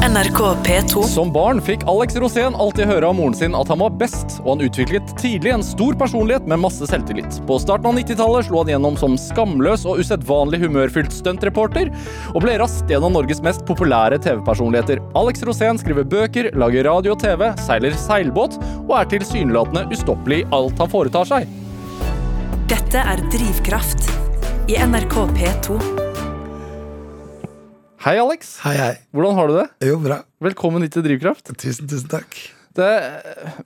NRK P2. Som barn fikk Alex Rosén alltid høre av moren sin at han var best, og han utviklet tidlig en stor personlighet med masse selvtillit. På starten av 90-tallet slo han gjennom som skamløs og usedvanlig humørfylt stuntreporter, og ble raskt en av Norges mest populære TV-personligheter. Alex Rosén skriver bøker, lager radio og TV, seiler seilbåt, og er tilsynelatende ustoppelig i alt han foretar seg. Dette er Drivkraft i NRK P2. Hei, Alex. Hei, hei. Hvordan har du det? Jo, bra. Velkommen hit til Drivkraft. Tusen, tusen takk. Det,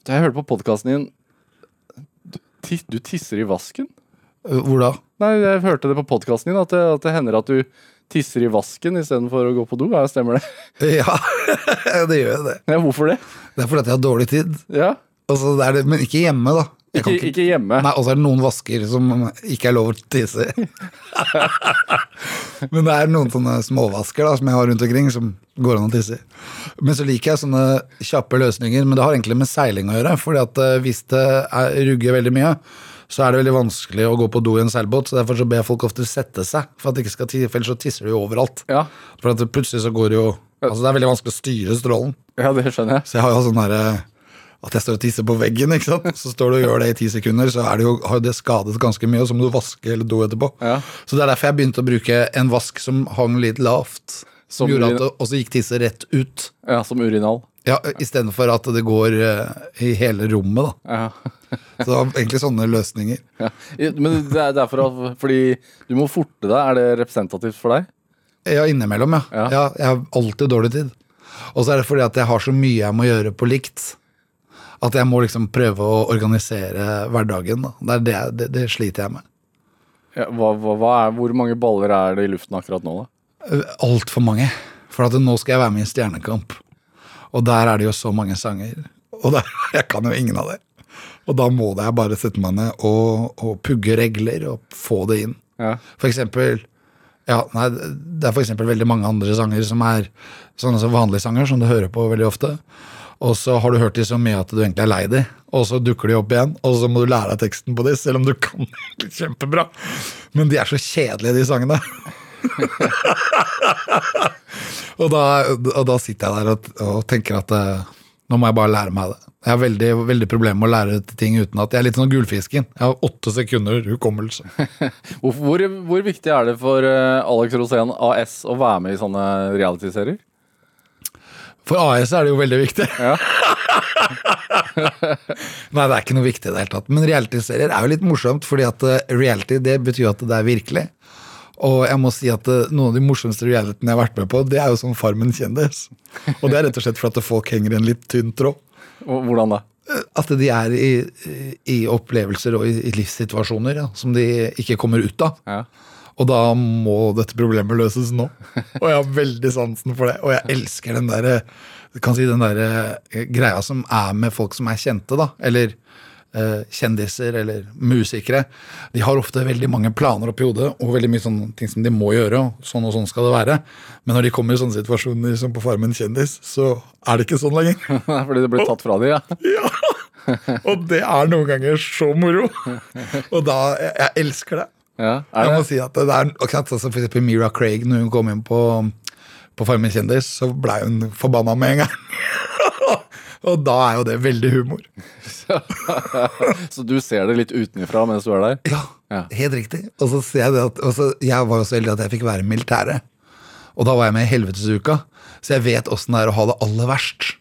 det jeg hørte på podkasten din du, du tisser i vasken? Uh, Hvor da? Nei, jeg hørte det på podkasten din, at det, at det hender at du tisser i vasken istedenfor å gå på do. Ja, stemmer det? Ja, det gjør jeg det. Ja, hvorfor det? Det er fordi jeg har dårlig tid. Ja, Altså, det det, men ikke hjemme, da. Jeg Ikke, ikke hjemme. Nei, Og så er det noen vasker som ikke er lov å tisse i. Men det er noen sånne småvasker da, som jeg har rundt omkring, som går an å tisse i. Men så liker jeg sånne kjappe løsninger, men det har egentlig med seiling å gjøre. fordi at eh, hvis det er, rugger veldig mye, så er det veldig vanskelig å gå på do i en seilbåt. så Derfor så ber jeg folk ofte sette seg, for at det ikke skal tisse, for ellers så tisser du jo overalt. Ja, For at plutselig så går det jo Altså det er veldig vanskelig å styre strålen. ja, det skjønner jeg. Så jeg har jo sånn derre at jeg står og tisser på veggen, ikke sant. Så står du og gjør det i ti sekunder, så det jo, har det skadet ganske mye, og så må du vaske hele do etterpå. Ja. Så det er derfor jeg begynte å bruke en vask som hang litt lavt. Som Som gjorde at det også gikk tisset rett ut. Ja, Som urinal. Ja, Istedenfor at det går uh, i hele rommet, da. Ja. Så det var egentlig sånne løsninger. Ja. Men det er derfor at, fordi du må forte deg. Er det representativt for deg? Ja, innimellom, ja. Ja. ja. Jeg har alltid dårlig tid. Og så er det fordi at jeg har så mye jeg må gjøre på likt. At jeg må liksom prøve å organisere hverdagen. Da. Det, er det, det, det sliter jeg med. Ja, hva, hva, hva er, hvor mange baller er det i luften akkurat nå, da? Altfor mange. For at nå skal jeg være med i Stjernekamp. Og der er det jo så mange sanger. Og der, jeg kan jo ingen av det. Og da må jeg bare sette meg ned og, og pugge regler og få det inn. Ja. For eksempel ja, nei, Det er for eksempel veldig mange andre sanger som er sånne som vanlige sanger, som du hører på veldig ofte. Og så har du hørt de så mye at du egentlig er lei de, og så dukker de opp igjen, og så må du lære deg teksten på de, selv om du kan egentlig kjempebra. Men de er så kjedelige, de sangene. og, da, og da sitter jeg der og, og tenker at eh, nå må jeg bare lære meg det. Jeg har veldig, veldig problemer med å lære ting uten at Jeg er litt sånn gullfisken. Jeg har åtte sekunder hukommelse. Hvor, hvor, hvor viktig er det for eh, Alex Rosén AS å være med i sånne realityserier? For AS er det jo veldig viktig. Ja. Nei, det er ikke noe viktig i det hele tatt. Men realityserier er jo litt morsomt, fordi at eh, reality det betyr at det er virkelig. Og jeg må si at eh, noen av de morsomste realityene jeg har vært med på, det er jo som Farmen kjendis. Og det er rett og slett for at folk henger i en litt tynn tråd. Hvordan da? Eh, At de er i, i opplevelser og i, i livssituasjoner ja, som de ikke kommer ut av. Ja. Og da må dette problemet løses nå. Og jeg har veldig sansen for det. Og jeg elsker den der, kan si den der eh, greia som er med folk som er kjente, da. Eller eh, kjendiser eller musikere. De har ofte veldig mange planer oppi hodet og veldig mye sånne ting som de må gjøre. og Sånn og sånn skal det være. Men når de kommer i sånne situasjoner som på Farmen kjendis, så er det ikke sånn lenger. Fordi det blir tatt fra dem, ja. Og det er noen ganger så moro. Og da Jeg, jeg elsker det. Ja. Er Jeg må si at det er akkurat sånn som for eksempel Mira Craig, når hun kom inn på, på Farmen kjendis, så blei hun forbanna med en gang. og da er jo det veldig humor. Så du ser det litt utenfra mens du er der? Ja, Ja. helt riktig. Og så ser jeg det at så, Jeg var jo så heldig at jeg fikk være i militæret. Og da var jeg med i Helvetesuka, så jeg vet åssen det er å ha det aller verst.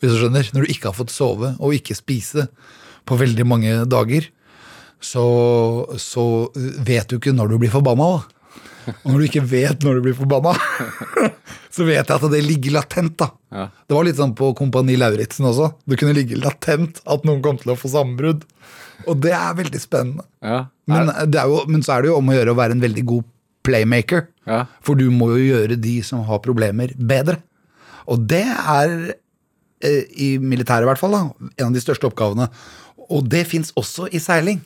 Hvis du skjønner, Når du ikke har fått sove og ikke spise på veldig mange dager, så, så vet du ikke når du blir forbanna. da. Og når du ikke vet når du blir forbanna, så vet jeg at det ligger latent. da. Ja. Det var litt sånn på Kompani Lauritzen også. Det kunne ligge latent at noen kom til å få sammenbrudd. Og det er veldig spennende. Ja. Men, det er jo, men så er det jo om å gjøre å være en veldig god playmaker. Ja. For du må jo gjøre de som har problemer, bedre. Og det er, eh, i militæret i hvert fall, da, en av de største oppgavene. Og det fins også i seiling.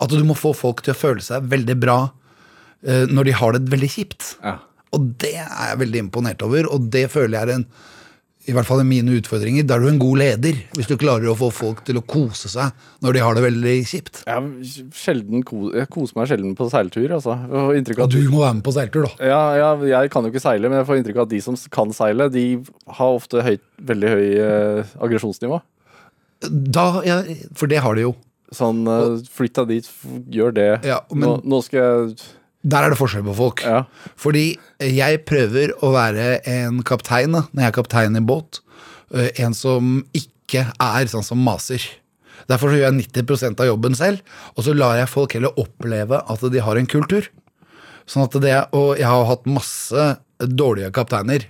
At du må få folk til å føle seg veldig bra uh, når de har det veldig kjipt. Ja. Og det er jeg veldig imponert over, og det føler jeg er en i hvert fall i mine utfordringer, da er du en god leder. Hvis du klarer å få folk til å kose seg når de har det veldig kjipt. Jeg, sjelden jeg koser meg sjelden på seiltur, altså. Av Og at du må være med på seiltur, da. ja, ja, jeg kan jo ikke seile, men jeg får inntrykk av at de som kan seile, de har ofte høyt, veldig høy eh, aggresjonsnivå. Da, ja, for det har de jo. Sånn, eh, flytt deg dit, gjør det. Ja, men- nå, nå skal jeg Der er det forskjell på folk. Ja. Fordi jeg prøver å være en kaptein da, når jeg er kaptein i båt. øh, En som ikke er sånn som maser. Derfor så gjør jeg 90% av jobben selv, og så lar jeg folk heller oppleve at de har en kultur. Sånn at det, Og jeg har hatt masse dårlige kapteiner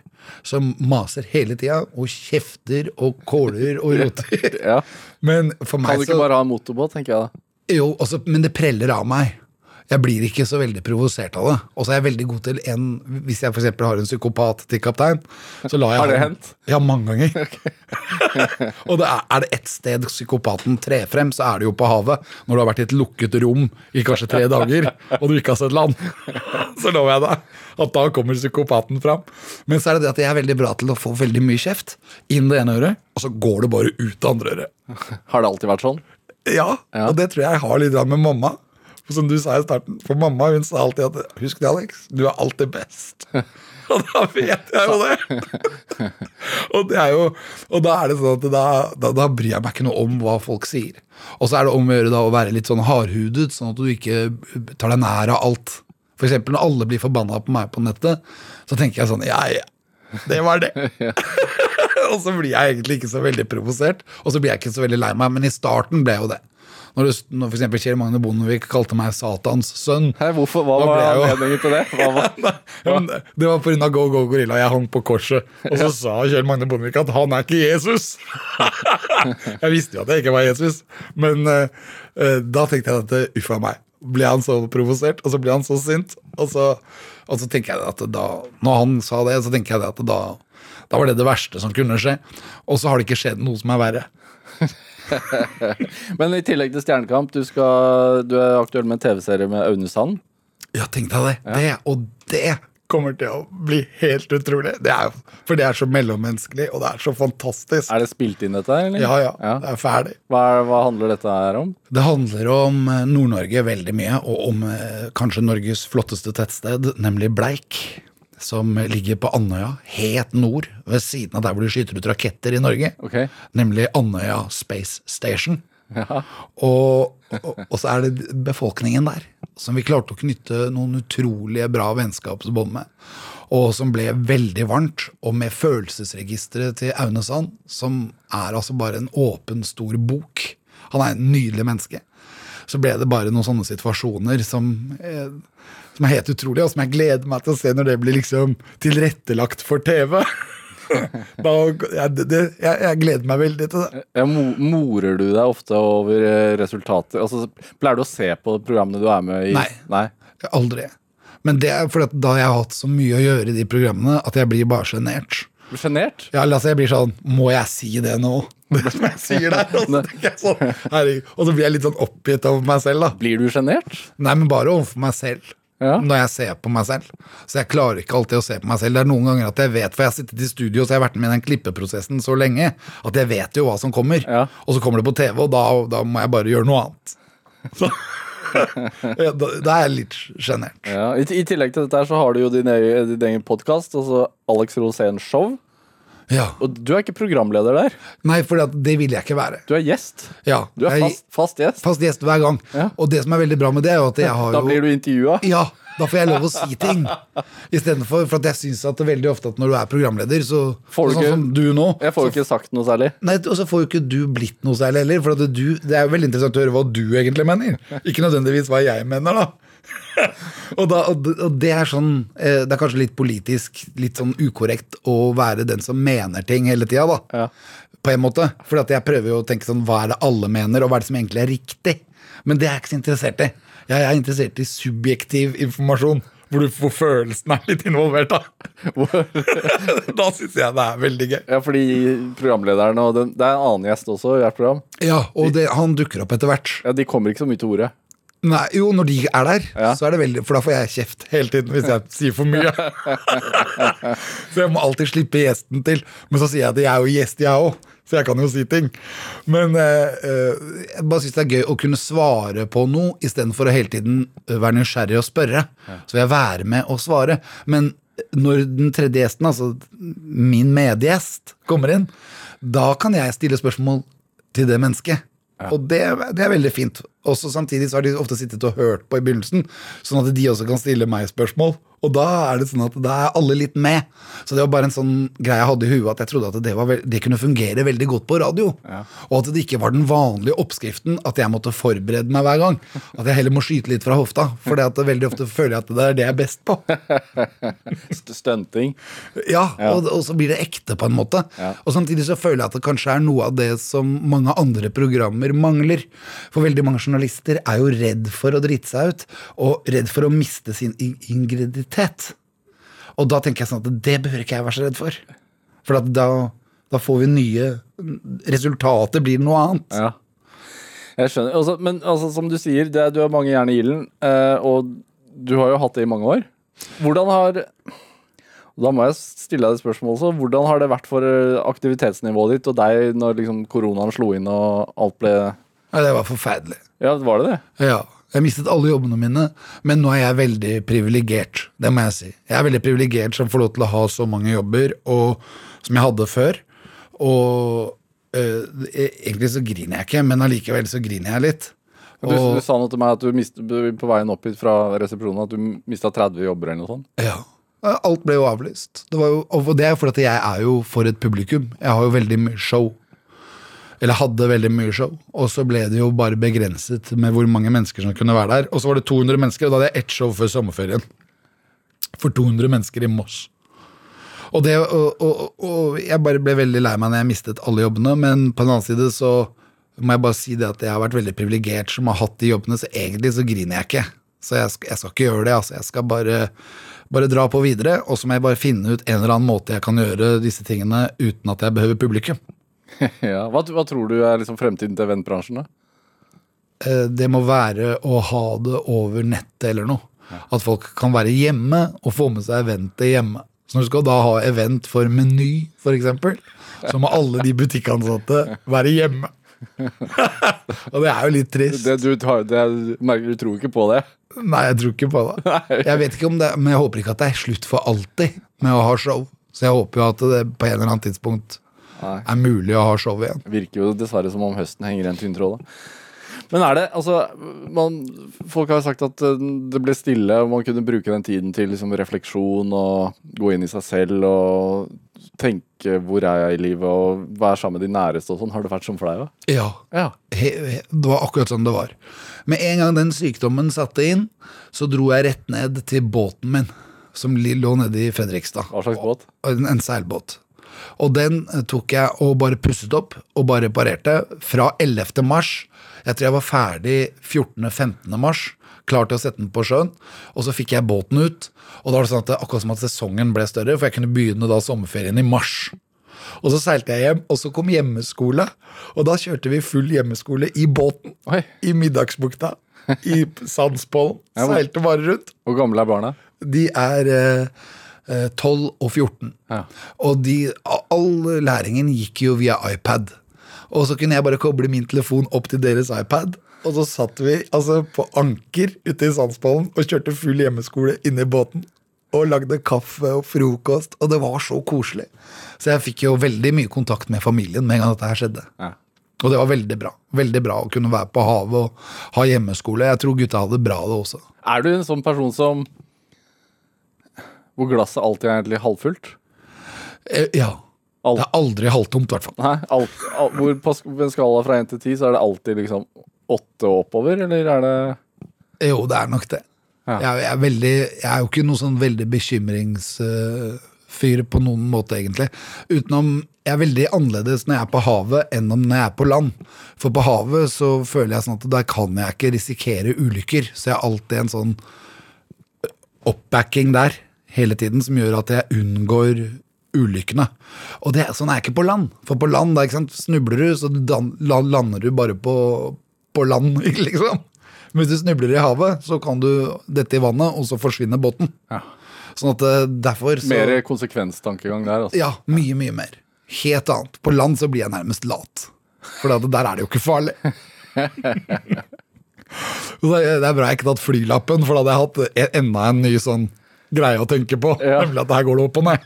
som maser hele tida og kjefter og kåler og roter. ja. Men for Kan du ikke bare ha en motorbåt, tenker jeg da. jo, også, men det preller av meg. Jeg blir ikke så veldig provosert av det. Og så er jeg veldig god til en Hvis jeg f.eks. har en psykopat til kaptein, så lar jeg Har det hendt? Ja, mange ganger. og det er, er det ett sted psykopaten trer frem, så er det jo på havet. Når du har vært i et lukket rom i kanskje tre dager, og du ikke har sett land. så lover jeg deg at da kommer psykopaten fram. Men så er det det at jeg er veldig bra til å få veldig mye kjeft inn det ene øret, og så går det bare ut det andre øret. Har det alltid vært sånn? Ja, Ja. og det tror jeg jeg har litt med mamma. For som du sa i starten, for mamma hun sa alltid at Husk det, Alex, du er alltid best. og da vet jeg jo det. og, det er jo, og da er det sånn at da, da, da bryr jeg meg ikke noe om hva folk sier. Og så er det om å gjøre da å være litt sånn hardhudet, sånn at du ikke tar deg nær av alt. Eksempel når alle blir forbanna på meg på nettet, så tenker jeg sånn Ja, ja. Det var det. og så blir jeg egentlig ikke så veldig provosert, og så blir jeg ikke så veldig lei meg, men i starten ble jeg jo det. Når, det, når eksempel Kjell Magne Bondevik kalte meg Satans sønn. Hei, hvorfor, hva var anledningen til det? Var, Ja, det- var pga. Go Go Gorilla. Jeg hang på korset. Og så sa Kjell Magne Bondevik at han er ikke Jesus! jeg visste jo at jeg ikke var Jesus, men eh, da tenkte jeg at uff a meg. Ble han så provosert, og så ble han så sint. Og så, og så tenker jeg at da Når han sa det, så tenker jeg at da, da var det det verste som kunne skje. Og så har det ikke skjedd noe som er verre. Men i tillegg til Stjernekamp, du, skal, du er aktuell med en TV-serie med Aune Sand. Ja, tenk deg det. Det og det kommer til å bli helt utrolig. Det er, for det er så mellommenneskelig, og det er så fantastisk. Er det spilt inn, dette? Eller? Ja, ja. Det er ferdig. Hva, er, hva handler dette her om? Det handler om eh, Nord-Norge veldig mye, og om eh, kanskje Norges flotteste tettsted, nemlig Bleik. Som ligger på Andøya, helt nord, ved siden av der hvor de skyter ut raketter i Norge. Okay. Nemlig Andøya Space Station. Ja. Og, og, og så er det befolkningen der, som vi klarte å knytte noen utrolige bra vennskapsbånd med. Og som ble veldig varmt, og med følelsesregisteret til Aune Sand, som er altså bare en åpen, stor bok. Han er en nydelig menneske. Så ble det bare noen sånne situasjoner som, eh, som er helt utrolig, og som jeg gleder meg til å se når det blir liksom tilrettelagt for TV. jeg, det, jeg, jeg gleder meg veldig til det. Ja, morer du deg ofte over eh, resultater? Altså, pleier du å se på programmene du er med i? Nei. Nei. Aldri. Men det er fordi da jeg har hatt så mye å gjøre i de programmene, at jeg blir bare sjenert. Er Sjenert? Ja, altså jeg blir sånn Må jeg si det nå? Det som jeg sier der. Og så, sånn, og så blir jeg litt sånn oppgitt over meg selv, da. Blir du sjenert? Nei, men bare overfor meg selv. Ja. Når jeg ser på meg selv. Så jeg klarer ikke alltid å se på meg selv. Det er noen ganger at jeg vet, for jeg har sittet i studio så jeg har vært med i den klippeprosessen så lenge, at jeg vet jo hva som kommer. Ja. Og så kommer det på TV, og da, da må jeg bare gjøre noe annet. Så, ja, da, er jeg litt sjenert. Ja. I, I tillegg til dette her så har du jo din egen, din egen podkast, altså Alex Rosén Show. Ja. Og du er ikke programleder der. Nei, for det vil jeg ikke være. Du er gjest. Ja, Du er fast, fast gjest. fast gjest hver gang. Ja. Og det som er veldig bra med det, er jo at jeg har jo Da blir du intervjua. Ja, da får jeg lov å si ting. Istedenfor for at jeg syns at det veldig ofte at når du er programleder, så Får du Sånn ikke- som du nå. Jeg får jo ikke sagt noe særlig. nei, og så får jo ikke du blitt noe særlig heller. For at du, det er jo veldig interessant å høre hva du egentlig mener. Ikke nødvendigvis hva jeg mener, da. og, da og, det- er sånn eh, Det er kanskje litt politisk litt sånn ukorrekt å være den som mener ting hele tida, da. Ja. På en måte. For jeg prøver jo å tenke sånn hva er det alle mener, og hva er det som egentlig er riktig? Men det er jeg ikke så interessert i. Jeg er interessert i subjektiv informasjon. Hvor, du, hvor følelsen er litt involvert, da. da syns jeg det er veldig gøy. Ja, fordi programlederen og den, Det er en annen gjest også i hvert program. Ja, og det, han dukker opp etter hvert. Ja, De kommer ikke så mye til ordet. Nei, jo, når de er der, Ja. så er det veldig For da får jeg kjeft hele tiden hvis jeg sier for mye. så jeg må alltid slippe gjesten til. Men så sier jeg at jeg er jo gjest, jeg òg. Så jeg kan jo si ting. Men eh, eh, jeg bare syns det er gøy å kunne svare på noe istedenfor å hele tiden eh, være nysgjerrig og spørre. Så vil jeg være med og svare. Men når den tredje gjesten, altså min medgjest, kommer inn, da kan jeg stille spørsmål til det mennesket. Og det, det er veldig fint. Også Samtidig så har de ofte sittet og hørt på i begynnelsen, sånn at de også kan stille meg spørsmål. Og da er det sånn at da er alle litt med. Så det var bare en sånn greie jeg hadde i huet, at jeg trodde at det, var det kunne fungere veldig godt på radio. Og at det ikke var den vanlige oppskriften at jeg måtte forberede meg hver gang. At jeg heller må skyte litt fra hofta. For det at veldig ofte føler jeg at det er det jeg er best på. St- Stunting. Ja, Og, og så blir det ekte på en måte. Ja. Og samtidig så føler jeg at det kanskje er noe av det som mange andre programmer mangler. For veldig mange journalister er jo redd for å drite seg ut, og redd for å miste sin ingreditet. Og da tenker jeg sånn at det behøver ikke jeg være så redd for. For da, da får vi nye Resultatet blir noe annet. Ja. Jeg skjønner. Altså, men altså, som du sier, det, du har mange jern i ilden, eh, og du har jo hatt det i mange år. Hvordan har og Da må jeg stille deg et spørsmål også. Hvordan har det vært for eh, aktivitetsnivået ditt og deg når liksom koronaen slo inn og alt ble Ja, det var forferdelig. Ja, var det det? Ja. Jeg mistet alle jobbene mine, men nå er jeg veldig privilegert. Det må jeg si. Jeg er veldig privilegert som får lov til å ha så mange jobber og, som jeg hadde før. Og øh, egentlig så griner jeg ikke, men allikevel så griner jeg litt. Du, Og, du sa noe til meg at du mist, på veien opp hit fra resepsjonen at du mista 30 jobber eller noe sånt. ja. Alt ble jo avlyst. Det var jo, og det er fordi at jeg er jo for et publikum. Jeg har jo veldig mye show. Eller hadde veldig mye show. Og så ble det jo bare begrenset med hvor mange mennesker som kunne være der. Og så var det 200 mennesker, og da hadde jeg ett show før sommerferien. For 200 mennesker i Moss. Og, det, og, og, og jeg bare ble veldig lei meg når jeg mistet alle jobbene, men på den annen side så må jeg bare si det at jeg har vært veldig privilegert som har hatt de jobbene, så egentlig så griner jeg ikke. Så jeg jeg skal ikke gjøre det, altså. Jeg skal bare, bare dra på videre, og så må jeg bare finne ut en eller annen måte jeg kan gjøre disse tingene uten at jeg behøver publikum. ja. hva, hva tror du er liksom fremtiden til eventbransjen, da? Eh, Det må være å ha det over nettet eller noe. At folk kan være hjemme og få med seg eventet hjemme. Så når du skal da ha event for Meny, eksempel, så må alle de butikkansatte være hjemme. og det er jo litt trist. Det, du, tar- det, du tror ikke på det? Nei, jeg tror ikke på det. Jeg vet ikke om det, Men jeg håper ikke at det er slutt for alltid med å ha show. Så jeg håper jo at det på en eller annen tidspunkt. Er mulig å ha show igjen. virker jo dessverre som om høsten henger i en tynntråd. Men er det altså man, Folk har sagt at eh, det ble stille, og man kunne bruke den tiden til liksom refleksjon og gå inn i seg selv og tenke hvor er jeg i livet, og være sammen med de næreste og sånn. Har det vært sånn for deg òg? Ja, Ja. he, he, det var akkurat sånn det var. Med en gang den sykdommen satte inn, så dro jeg rett ned til båten min, som lå nede i Fredrikstad. Hva slags båt? En, en seilbåt. Og den eh, tok jeg og bare pusset opp og bare reparerte fra 11. mars. Jeg tror jeg var ferdig 14.-15. mars. Klar til å sette den på sjøen. Og så fikk jeg båten ut. Og da var det sånn at det, akkurat som at sesongen ble større, for jeg kunne begynne da sommerferien i mars. Og så seilte jeg hjem, og så kom hjemmeskole. Og da kjørte vi full hjemmeskole i båten. Oi. I Middagsbukta. I Sandspollen. Seilte bare rundt. Hvor gamle er barna? De er eh, eh, 12 og 14. Ja. Og de, all læringen gikk jo via iPad. Og så kunne jeg bare koble min telefon opp til deres iPad. Og så satt vi altså på anker ute i Sandspollen og kjørte full hjemmeskole inne i båten. Og lagde kaffe og frokost, og det var så koselig. Så jeg fikk jo veldig mye kontakt med familien med en gang dette her skjedde. Ja. Og det var veldig bra. Veldig bra å kunne være på havet og ha hjemmeskole. Jeg tror gutta hadde bra det også. Er du en sånn person som Hvor glasset alltid er egentlig halvfullt? Eh, Ja. Alt. Det er aldri halvtomt, i hvert fall. Nei, alt, alt, hvor på en skala fra 1 til 10 så er det alltid liksom 8 og oppover, eller er det Jo, det er nok det. Ja. Jeg, jeg, er veldig, jeg er jo ikke noen sånn veldig bekymringsfyr på noen måte, egentlig. Utenom jeg er veldig annerledes når jeg er på havet enn om når jeg er på land. For på havet så føler jeg sånn at der kan jeg ikke risikere ulykker. Så jeg har alltid en sånn oppbacking der hele tiden som gjør at jeg unngår ulykkene. Og det, sånn er jeg ikke på land. For på land sant, snubler du, så lander du bare på, på land, liksom. Men hvis du snubler i havet, så kan du dette i vannet, og så forsvinner båten. Ja. Sånn at eh, derfor så Mer konsekvenstankegang der, altså. Ja, mye, mye mer. Helt annet. På land så blir jeg nærmest lat. For der er det jo ikke farlig. Det er er bra jeg ikke har tatt flylappen, for da hadde jeg hatt e- enda en ny sånn greie å tenke på. Ja. Nemlig at her går det opp og ned.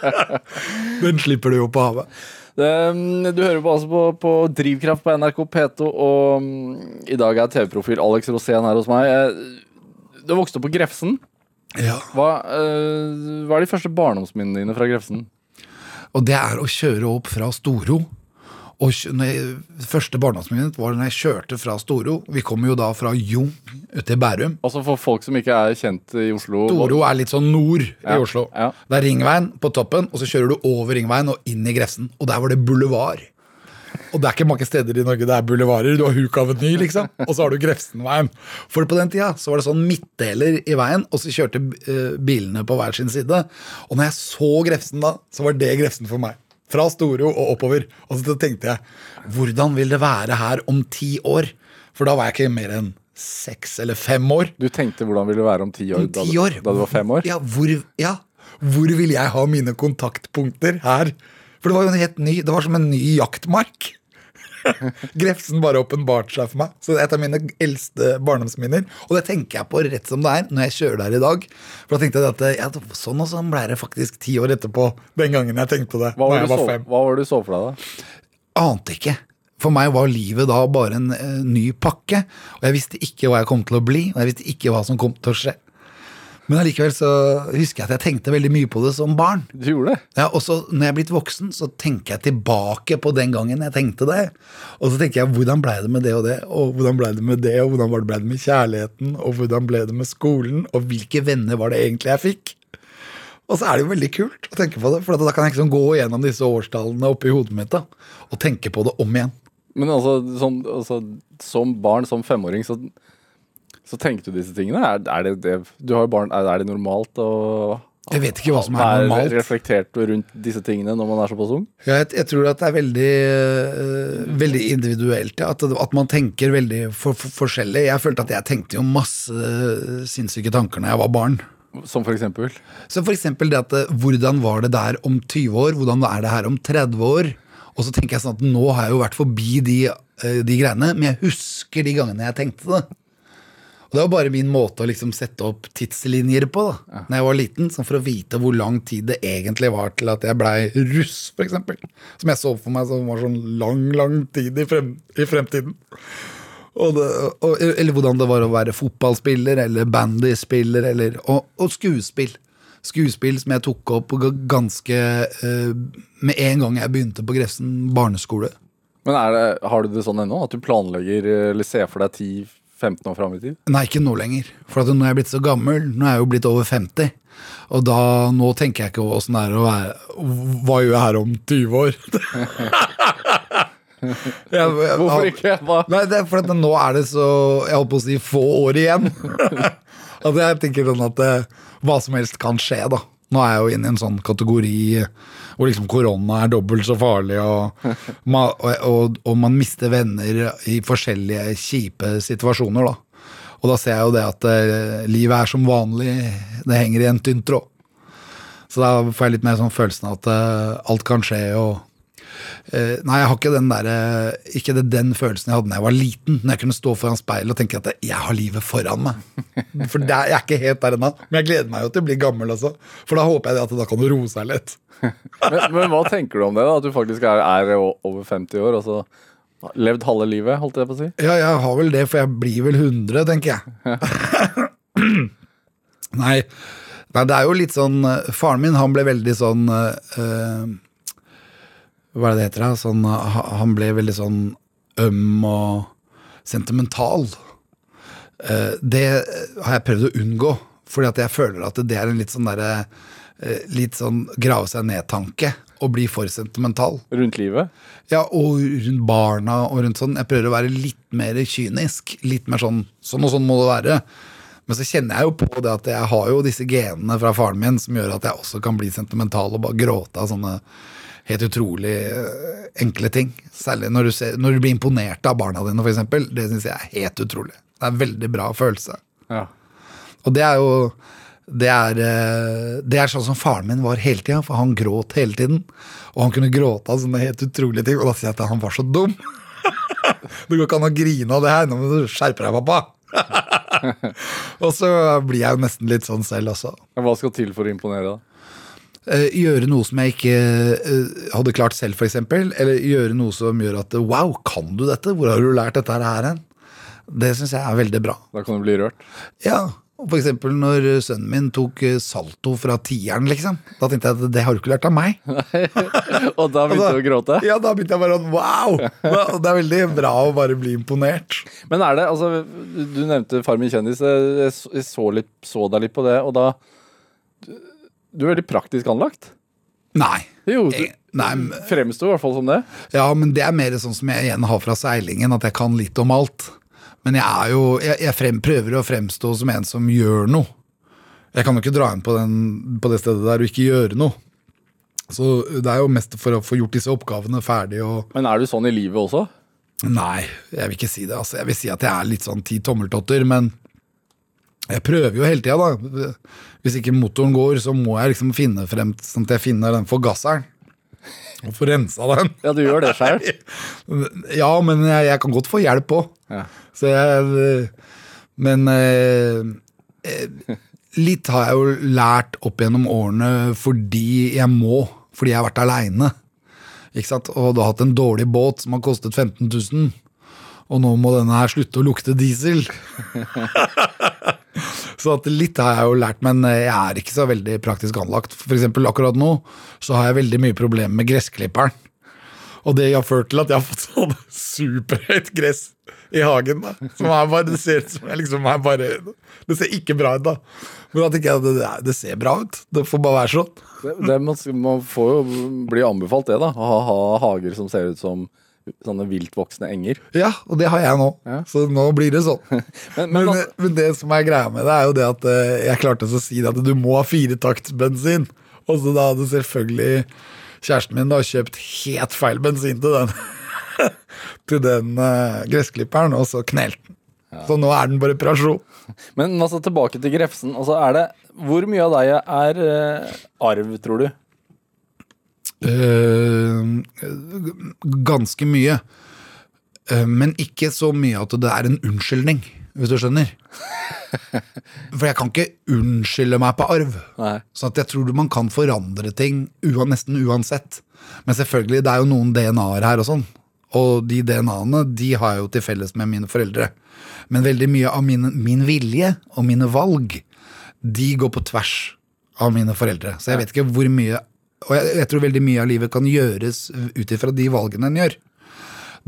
Den slipper du jo på havet. Det, du hører på, altså på, på Drivkraft på NRK P2, og mm, i dag er TV-profil Alex Rosén her hos meg. Eh, Du vokste opp på Grefsen. Ja. Hva, eh, hva er de første barndomsminnene dine fra Grefsen? Og det er å kjøre opp fra Storo. Og når jeg, første barndomsminnet var når jeg kjørte fra Storo. Vi kommer jo da fra Jung til Bærum. Altså For folk som ikke er kjent i Oslo Storo er litt sånn nord Ja, i Oslo. ja. Det er Ringveien på toppen, og så kjører du over Ringveien og inn i Grefsen. Og der var det boulevard. Og det er ikke mange steder i Norge det er bulevarer. Du har Hukaveny, liksom, og så har du Grefsenveien. For på den tida så var det sånn midtdeler i veien, og så kjørte eh, bilene på hver sin side. Og når jeg så Grefsen da, så var det Grefsen for meg. Fra Storo og oppover. Og så tenkte jeg, hvordan vil det være her om ti år? For da var jeg ikke mer enn seks eller fem år. Du tenkte hvordan vil det være om ti år, Om da, ti år. da du var fem år? Ja, hvor, ja. hvor vil jeg ha mine kontaktpunkter her? For det var jo en helt ny, det var som en ny jaktmark. Grefsen bare åpenbarte seg for meg. Så det er et av mine eldste barndomsminner. Og det tenker jeg på rett som det er når jeg kjører der i dag. For da tenkte jeg at ja, sånn og sånn ble det faktisk ti år etterpå den gangen jeg tenkte det. Hva var, det du var så, hva var det du så for deg, da? Ante ikke. For meg var livet da bare en uh, ny pakke. Og jeg visste ikke hva jeg kom til å bli, og jeg visste ikke hva som kom til å skje. Men allikevel så husker jeg at jeg tenkte veldig mye på det som barn. Du gjorde det? Ja, og så Når jeg er blitt voksen, så tenker jeg tilbake på den gangen jeg tenkte det. Og så tenker jeg hvordan blei det med det og det, og hvordan blei det med det, og hvordan ble det med kjærligheten, og hvordan ble det med skolen, og hvilke venner var det egentlig jeg fikk? Og så er det jo veldig kult å tenke på det, for da kan jeg liksom gå gjennom disse årstallene oppi hodet mitt da, og tenke på det om igjen. Men altså, som, altså, som barn, som femåring, så, så tenkte du disse tingene? Er, er, det, det, du har jo barn, er, er det normalt å Jeg vet ikke hva som er normalt. Er reflektert rundt disse tingene når man er såpass ung? Ja, jeg, jeg tror at det er veldig, uh, veldig individuelt. Ja. At, at man tenker veldig for, for, forskjellig. Jeg følte at jeg tenkte jo masse øh, sinnssyke tanker når jeg var barn. Som for eksempel? Så for eksempel det at øh, hvordan var det der om 20 år? Hvordan er det her om 30 år? Og så tenker jeg sånn at nå har jeg jo vært forbi de, de greiene, men jeg husker de gangene jeg tenkte det. Og det var bare min måte å liksom sette opp tidslinjer på da Når jeg var liten, sånn for å vite hvor lang tid det egentlig var til at jeg blei russ, f.eks. Som jeg så for meg som var sånn lang, lang tid i, frem, i fremtiden. Og det, og, eller hvordan det var å være fotballspiller eller bandyspiller eller, og, og skuespill. Skuespill som jeg tok opp ganske uh, med en gang jeg begynte på Grefsen barneskole. Men er det, har du det sånn ennå? At du planlegger eller ser for deg 10-15 år fram i tid? Nei, ikke nå lenger. For at nå er jeg blitt så gammel. Nå er jeg jo blitt over 50. Og da, nå tenker jeg ikke åssen det er å være Hva gjør jeg her om 20 år? Jeg- Hvorfor ikke? Hva? Nei, det er for at nå er det så Jeg holdt på å si få år igjen. at jeg tenker sånn at eh, hva som helst kan skje, da. Nå er jeg jo inne i en sånn kategori hvor liksom korona er dobbelt så farlig, og, og, og, og man mister venner i forskjellige kjipe situasjoner, da. Og da ser jeg jo det at eh, livet er som vanlig, det henger i en tynn tråd. Så da får jeg litt mer sånn følelsen av at eh, alt kan skje, og nei, jeg har ikke den der, eh, ikke det, den følelsen jeg hadde da jeg var liten. Når jeg kunne stå foran speilet og tenke at jeg har livet foran meg. For det, jeg er ikke helt der ennå. Men jeg gleder meg jo til å bli gammel også. For da håper jeg at det da kan roe seg litt. Men, men hva tenker du om det? da? At du faktisk er, er over 50 år? Altså levd halve livet, holdt jeg på å si? Ja, jeg har vel det, for jeg blir vel 100, tenker jeg. nei, nei, det er jo litt sånn eh, Faren min, han ble veldig sånn eh, Hva er det det heter? da? Sånn, han ble veldig sånn øm og sentimental. Eh, det har jeg prøvd å unngå, fordi at jeg føler at det er en litt sånn derre eh, Litt sånn grave seg ned-tanke. Å bli for sentimental. Rundt livet? Ja, og rundt barna og rundt sånn. Jeg prøver å være litt mer kynisk. Litt mer sånn sånn og sånn må det være. Men så kjenner jeg jo på det at jeg har jo disse genene fra faren min som gjør at jeg også kan bli sentimental og bare gråte av sånne helt utrolig eh, enkle ting. Særlig når du, ser, når du blir imponert av barna dine, f.eks. Det syns jeg er helt utrolig. Det er en veldig bra følelse. Ja. Og det er jo det er, eh, det er sånn som faren min var hele tida, for han gråt hele tiden. Og han kunne gråte av sånne helt utrolige ting, og da sier jeg at han var så dum. Det går ikke an å grine av det her, nå må du skjerpe deg, pappa. og så blir jeg jo nesten litt sånn selv også. Hva skal til for å imponere, da? Eh, gjøre noe som jeg ikke eh, hadde klart selv, f.eks. Eller gjøre noe som gjør at wow, kan du dette? Hvor har du lært dette her hen? Det syns jeg er veldig bra. Da kan du bli rørt. Ja, eksempel når sønnen min tok eh, salto fra tieren, liksom. Da tenkte jeg at det har du ikke lært av meg. Og da begynte du å gråte? Ja, da begynte jeg bare sånn wow! Det er veldig bra å bare bli imponert. Men er det, altså, du nevnte Far min kjendis. Jeg så, litt, så deg litt på det, og da Du er veldig praktisk anlagt. Nei. Jo, du Nei, fremsto i hvert fall som det. Ja, men det er mer sånn som jeg igjen har fra seilingen, at jeg kan litt om alt. Men jeg er jo Jeg, jeg frem, prøver å fremstå som en som gjør noe. Jeg kan jo ikke dra inn på, den, på det stedet der og ikke gjøre noe. Så det er jo mest for å få gjort disse oppgavene ferdig og Men er du sånn i livet også? Nei, jeg vil ikke si det. Altså. Jeg vil si at jeg er litt sånn ti tommeltotter, men jeg prøver jo hele tida, da. Hvis ikke motoren går, så må jeg liksom finne frem sånn at jeg finner den forgasseren. Og få rensa den. Ja, du gjør det sjøl. Ja, men jeg, jeg kan godt få hjelp òg. Ja. Så jeg Men eh, eh, litt har jeg jo lært opp gjennom årene fordi jeg må. Fordi jeg har vært aleine. Og du har hatt en dårlig båt som har kostet 15 000. Og nå må denne her slutte å lukte diesel. så at litt har jeg jo lært, men jeg er ikke så veldig praktisk anlagt. For eksempel akkurat nå så har jeg veldig mye problemer med gressklipperen. Og det har ført til at jeg har fått sånn superhøyt gress i hagen. da Som er bare, Det ser ut som jeg liksom er bare Det ser ikke bra ut, da. Men da tenker jeg det, det ser bra ut. Det får bare være sånn. Det, det, man, man får jo bli anbefalt det, da. Å ha, ha hager som ser ut som sånne viltvoksende enger. Ja, og det har jeg nå. Ja. Så nå blir det sånn. Men, Men, men, altså- men det som er greia med det, er jo det at eh, jeg klarte å si det at du må ha firetaktsbensin. Og så da hadde selvfølgelig kjæresten min da kjøpt helt feil bensin til den Til den uh, gressklipperen, og så knelt den. Så nå er den på reparasjon. men altså, tilbake til Grefsen. Altså, er det, hvor mye av deg er uh, arv, tror du? Eh, ganske mye. Eh, men ikke så mye at det er en unnskyldning, hvis du skjønner. For jeg kan ikke unnskylde meg på arv. Nei. Så at jeg tror man kan forandre ting nesten uansett. Men selvfølgelig, det er jo noen DNA-er her og sånn. Og de DNA-ene de har jeg jo til felles med mine foreldre. Men veldig mye av min, min vilje og mine valg, de går på tvers av mine foreldre. Så jeg vet ikke hvor mye Og jeg, jeg tror veldig mye av livet kan gjøres ut ifra de valgene en gjør.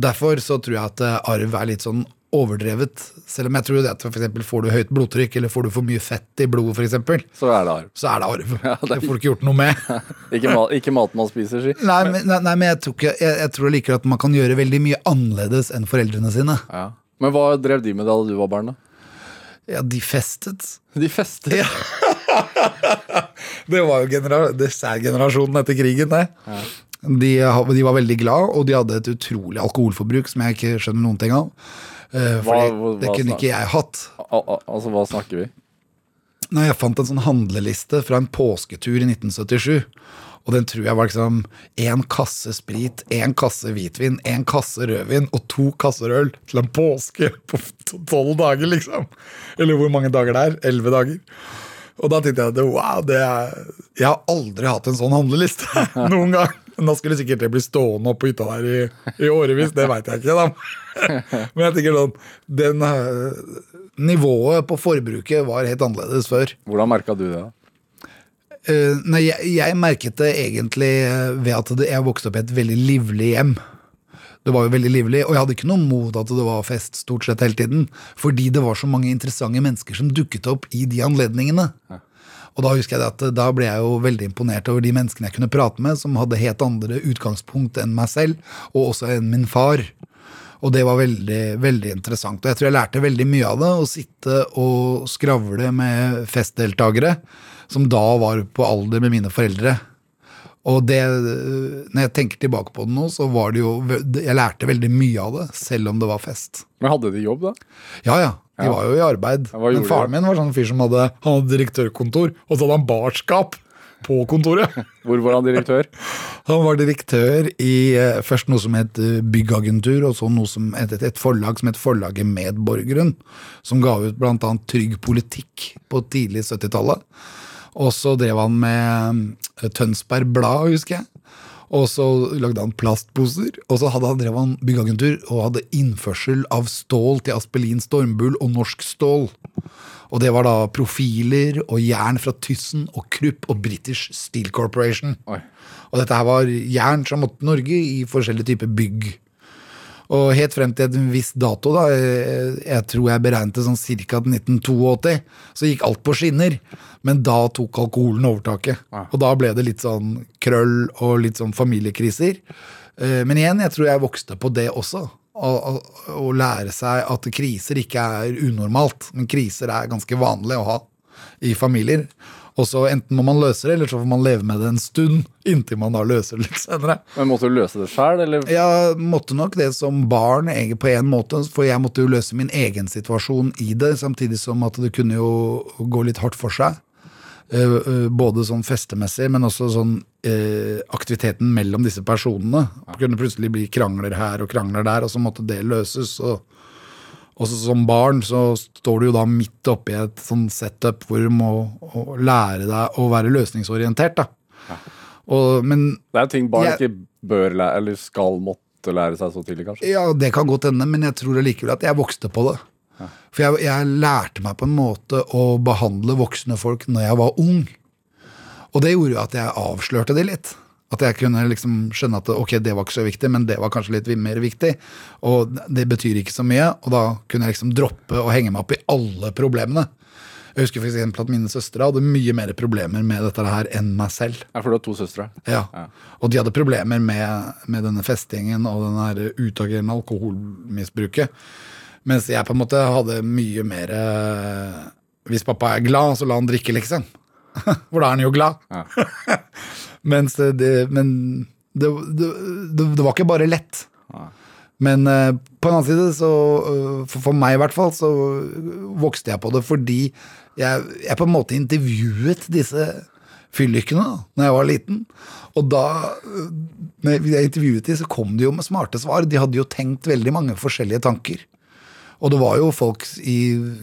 Derfor så tror jeg at eh, arv er litt sånn overdrevet. Selv om jeg tror det at for eksempel får du høyt blodtrykk, eller får du for mye fett i blodet, eksempel, Så er det arv. så er det arv. Ja, det er- Det får du ikke gjort noe med. Ikke, ma ikke mat man spiser, si. Nei, men, nei, nei, men jeg tror, ikke, jeg, jeg tror likevel at man kan gjøre veldig mye annerledes enn foreldrene sine. Ja. Men hva drev de med da du var barn, da? Ja, de festet. De festet. Ja. Det var jo genera dessertgenerasjonen etter krigen, det. De, de var veldig glad, og de hadde et utrolig alkoholforbruk som jeg ikke skjønner noen ting av. For Hva- fordi hva- det kunne ikke jeg hatt. Al al altså, hva snakker vi? Nei, jeg fant en sånn handleliste fra en påsketur i 1977. Og den tror jeg var liksom én kasse sprit, én kasse hvitvin, én kasse rødvin og to kasser øl til en påske på tolv dager, liksom. Eller hvor mange dager det er. Elleve dager. Og da tenkte jeg at wow, det er Jeg har aldri hatt en sånn handleliste noen gang. Men da skulle sikkert det bli stående oppe på hytta der i, i årevis. Det veit jeg ikke, da. Men jeg tenker sånn den, eh, Nivået på forbruket var helt annerledes før. Hvordan merka du det? da? Eh, nei, jeg, jeg merket det egentlig eh, ved at jeg vokste opp i et veldig livlig hjem. Det var jo veldig livlig, og jeg hadde ikke noe mot at det var fest stort sett hele tiden. Fordi det var så mange interessante mennesker som dukket opp i de anledningene. Og da husker jeg at eh, da ble jeg jo veldig imponert over de menneskene jeg kunne prate med, som hadde helt andre utgangspunkt enn meg selv, og også enn min far. Og det var veldig, veldig interessant. Og jeg tror jeg lærte veldig mye av det. Å sitte og skravle med festdeltakere som da var på alder med mine foreldre. Og det, når jeg tenker tilbake på det nå, så var det jo Jeg lærte veldig mye av det, selv om det var fest. Men hadde de jobb, da? Ja, ja. De var jo i arbeid. Men faren min var sånn fyr som hadde, han hadde direktørkontor, og så hadde han barskap på kontoret. Hvor var han direktør? Han var direktør i eh, først noe som het eh, Byggagentur, og så noe som het et, et forlag som het Forlaget Medborgeren, som ga ut bl.a. Trygg politikk på tidlig 70-tallet. Og så drev han med eh, Tønsberg Blad, husker jeg. Og så lagde han plastposer, og så hadde han drev han byggeagentur og hadde innførsel av stål til Aspelin Stormbull og Norsk Stål. Og det var da profiler og jern fra Tyssen og Krupp og British Steel Corporation. Oi. Og dette her var jern som måtte Norge i forskjellige typer bygg. Og helt frem til en viss dato, da, eh, jeg tror jeg beregnet det sånn ca. 1982, så gikk alt på skinner. Men da tok alkoholen overtaket. Og da ble det litt sånn krøll og litt sånn familiekriser. Eh, Men igjen, jeg tror jeg vokste på det også. Å, lære seg at kriser ikke er unormalt, men kriser er ganske vanlig å ha i familier. Og så enten må man løse det, eller så får man leve med det en stund, inntil man da løser det litt senere. Men Måtte du løse det sjøl, eller? Jeg måtte nok det som barn på en måte, for jeg måtte jo løse min egen situasjon i det, samtidig som at det kunne jo gå litt hardt for seg. Eh, eh, Både sånn festemessig, men også sånn eh, aktiviteten mellom disse personene. Det kunne plutselig bli krangler her og krangler der, og så måtte det løses. og også som barn så står du jo da midt oppi et sånn setup hvor du må lære deg å være løsningsorientert. da. Og, men Det er ting barn Jeg- ikke bør lære, eller skal måtte lære seg så tidlig, kanskje. Ja, det kan godt hende, men jeg tror allikevel at jeg vokste på det. For jeg, jeg lærte meg på en måte å behandle voksne folk når jeg var ung. Og det gjorde jo at jeg avslørte det litt. At jeg kunne liksom skjønne at ok, det var ikke så viktig, men det var kanskje litt mer viktig. Og det betyr ikke så mye, og da kunne jeg liksom droppe å henge meg opp i alle problemene. Jeg husker for at mine søstre hadde mye mer problemer med dette her enn meg selv. Ja, For du har to søstre. Ja. Og de hadde problemer med, med denne festingen og den utagerende alkoholmisbruket. Mens jeg på en måte hadde mye mer eh, Hvis pappa er glad, så la han drikke, liksom. For da er han jo glad. Mens det Men det, det, det, var ikke bare lett. Men eh, på en annen side, så eh, for, for meg i hvert fall, så vokste jeg på det fordi jeg, jeg på en måte intervjuet disse fyllikene da når jeg var liten. Og da eh, når jeg intervjuet de, så kom de jo med smarte svar. De hadde jo tenkt veldig mange forskjellige tanker. Og det var jo folk i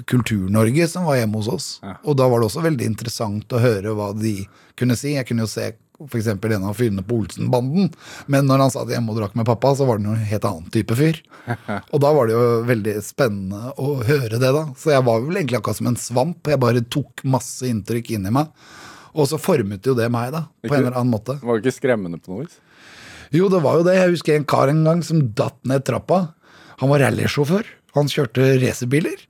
Kultur-Norge som var hjemme hos oss. Og da var det også veldig interessant å høre hva de kunne si. Jeg kunne jo se f.eks. en av fyrene på Olsen-banden. Men når han satt hjemme og drakk med pappa, så var det noen helt annen type fyr. Og da var det jo veldig spennende å høre det, da. Så jeg var vel egentlig akkurat som en svamp. Jeg bare tok masse inntrykk inni meg. Og så formet jo det meg, da. På en eller annen måte. Var det ikke skremmende på noe vis? Jo, det var jo det. Jeg husker en kar en gang som datt ned trappa. Han var rallysjåfør. Han kjørte racerbiler.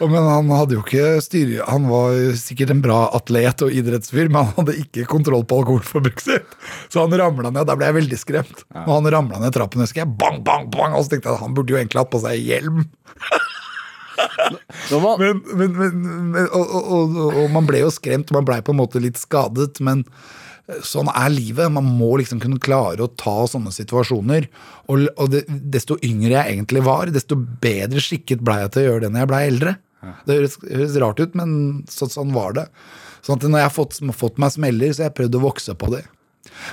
Men han hadde jo ikke styr... Han var sikkert en bra atlet og idrettsfyr, men han hadde ikke kontroll på alkoholforbruket sitt. Så han ramla ned. Da ble jeg veldig skremt. Og han ramla ned trappen, husker jeg. Bang, bang, bang! Og så tenkte jeg at han burde jo egentlig hatt på seg hjelm. Men, men, men, og, og, og, og man ble jo skremt, man ble på en måte litt skadet, men sånn er livet. Man må liksom kunne klare å ta sånne situasjoner. Og, og det, desto yngre jeg egentlig var, desto bedre skikket ble jeg til å gjøre det når jeg ble eldre. Det høres, høres rart ut, men så, sånn var det. Sånn at når jeg har fått, fått meg smeller, så har jeg prøvd å vokse på det.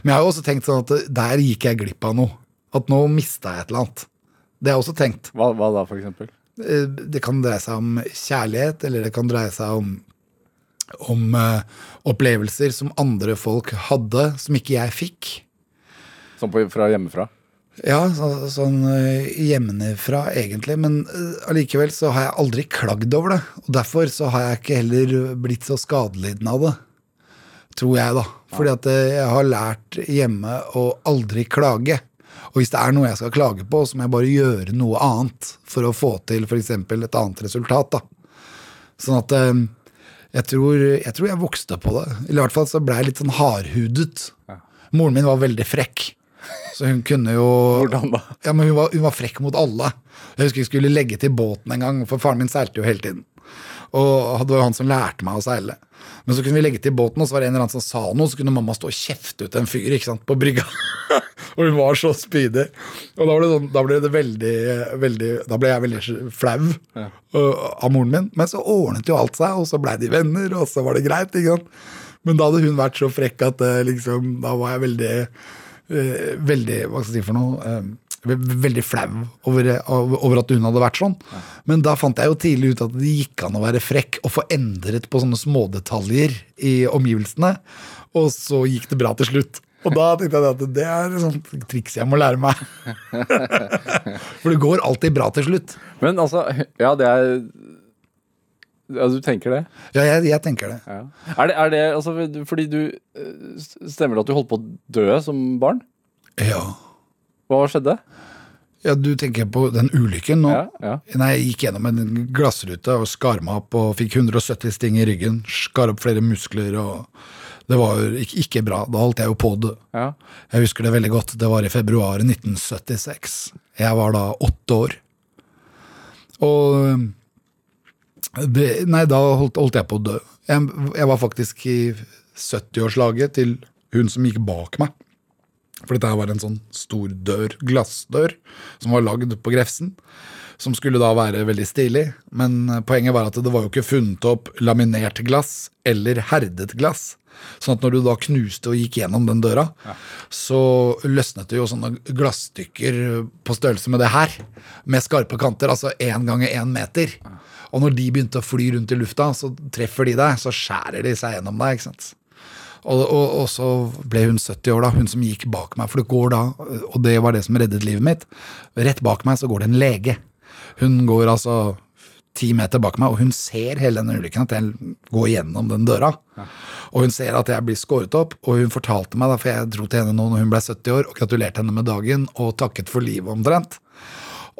Men jeg har jo også tenkt sånn at der gikk jeg glipp av noe. At nå mista jeg et eller annet. Det har jeg også tenkt. hva, hva da, for eksempel? Eh, Det kan dreie seg om kjærlighet, eller det kan dreie seg om, om uh, opplevelser som andre folk hadde, som ikke jeg fikk. Sånn på, fra hjemmefra? Ja, så, sånn uh, hjemmefra egentlig, men allikevel uh, så har jeg aldri klagd over det. Og derfor så har jeg ikke heller blitt så skadelidende av det. Tror jeg, da. Fordi at eh, jeg har lært hjemme å aldri klage. Og hvis det er noe jeg skal klage på, så må jeg bare gjøre noe annet for å få til f.eks. et annet resultat. da. Sånn at eh, jeg tror, jeg tror jeg vokste på det. Eller i hvert fall så ble jeg litt sånn hardhudet. Moren min var veldig frekk. Så hun kunne jo Hvordan da? Ja, men hun var, hun var frekk mot alle. Jeg husker jeg skulle legge til båten en gang, for faren min seilte jo hele tiden. Og det var jo han som lærte meg å seile. Men så kunne vi legge til båten, og så var det en eller annen som sa noe, så kunne mamma stå og kjefte ut en fyr ikke sant, på brygga. og hun var så spydig. Og da, det sånn, da ble det veldig, veldig Da ble jeg veldig flau øh, av moren min. Men så ordnet jo alt seg, og så blei de venner, og så var det greit. ikke sant? Men da hadde hun vært så frekk at eh, liksom, da var jeg veldig eh, Veldig Hva skal jeg si for noe? Ve- veldig flau over, over at hun hadde vært sånn. Men da fant jeg jo tidlig ut at det gikk an å være frekk og få endret på sånne smådetaljer i omgivelsene. Og så gikk det bra til slutt. Og da tenkte jeg at det er et sånt triks jeg må lære meg. For det går alltid bra til slutt. Men altså, ja, det er Ja, du tenker det? Ja, jeg, jeg tenker det. Ja. Er det, er det altså, fordi du eh, Stemmer det at du holdt på å dø som barn? Ja. Hva skjedde? ja, du tenker på den ulykken nå? Ja, ja. Nei, jeg gikk gjennom en glassrute og skar meg opp og fikk 170 sting i ryggen. Skar opp flere muskler og Det var jo ikke bra. Da holdt jeg jo på å dø. ja. Jeg husker det veldig godt. Det var i februar 1976. Jeg var da åtte år. Og det, Nei, da holdt, holdt jeg på å dø. Jeg, jeg var faktisk i 70-årslaget til hun som gikk bak meg. For dette var en sånn stor dør, glassdør, som var lagd på Grefsen. Som skulle da være veldig stilig. Men poenget var at det var jo ikke funnet opp laminert glass eller herdet glass. Sånn at når du da knuste og gikk gjennom den døra, så løsnet det jo sånne glasstykker på størrelse med det her. Med skarpe kanter, altså én ganger én meter. Og når de begynte å fly rundt i lufta, så treffer de deg, så skjærer de seg gjennom deg. ikke sant? Og, og, og så ble hun 70 år, da, hun som gikk bak meg. For det går da, og det var det som reddet livet mitt. Rett bak meg så går det en lege. Hun går altså ti meter bak meg, og hun ser hele denne ulykken, at jeg går gjennom den døra. Og hun ser at jeg blir skåret opp, og hun fortalte meg, da, for jeg dro til henne nå når hun ble 70 år, og gratulerte henne med dagen og takket for livet omtrent.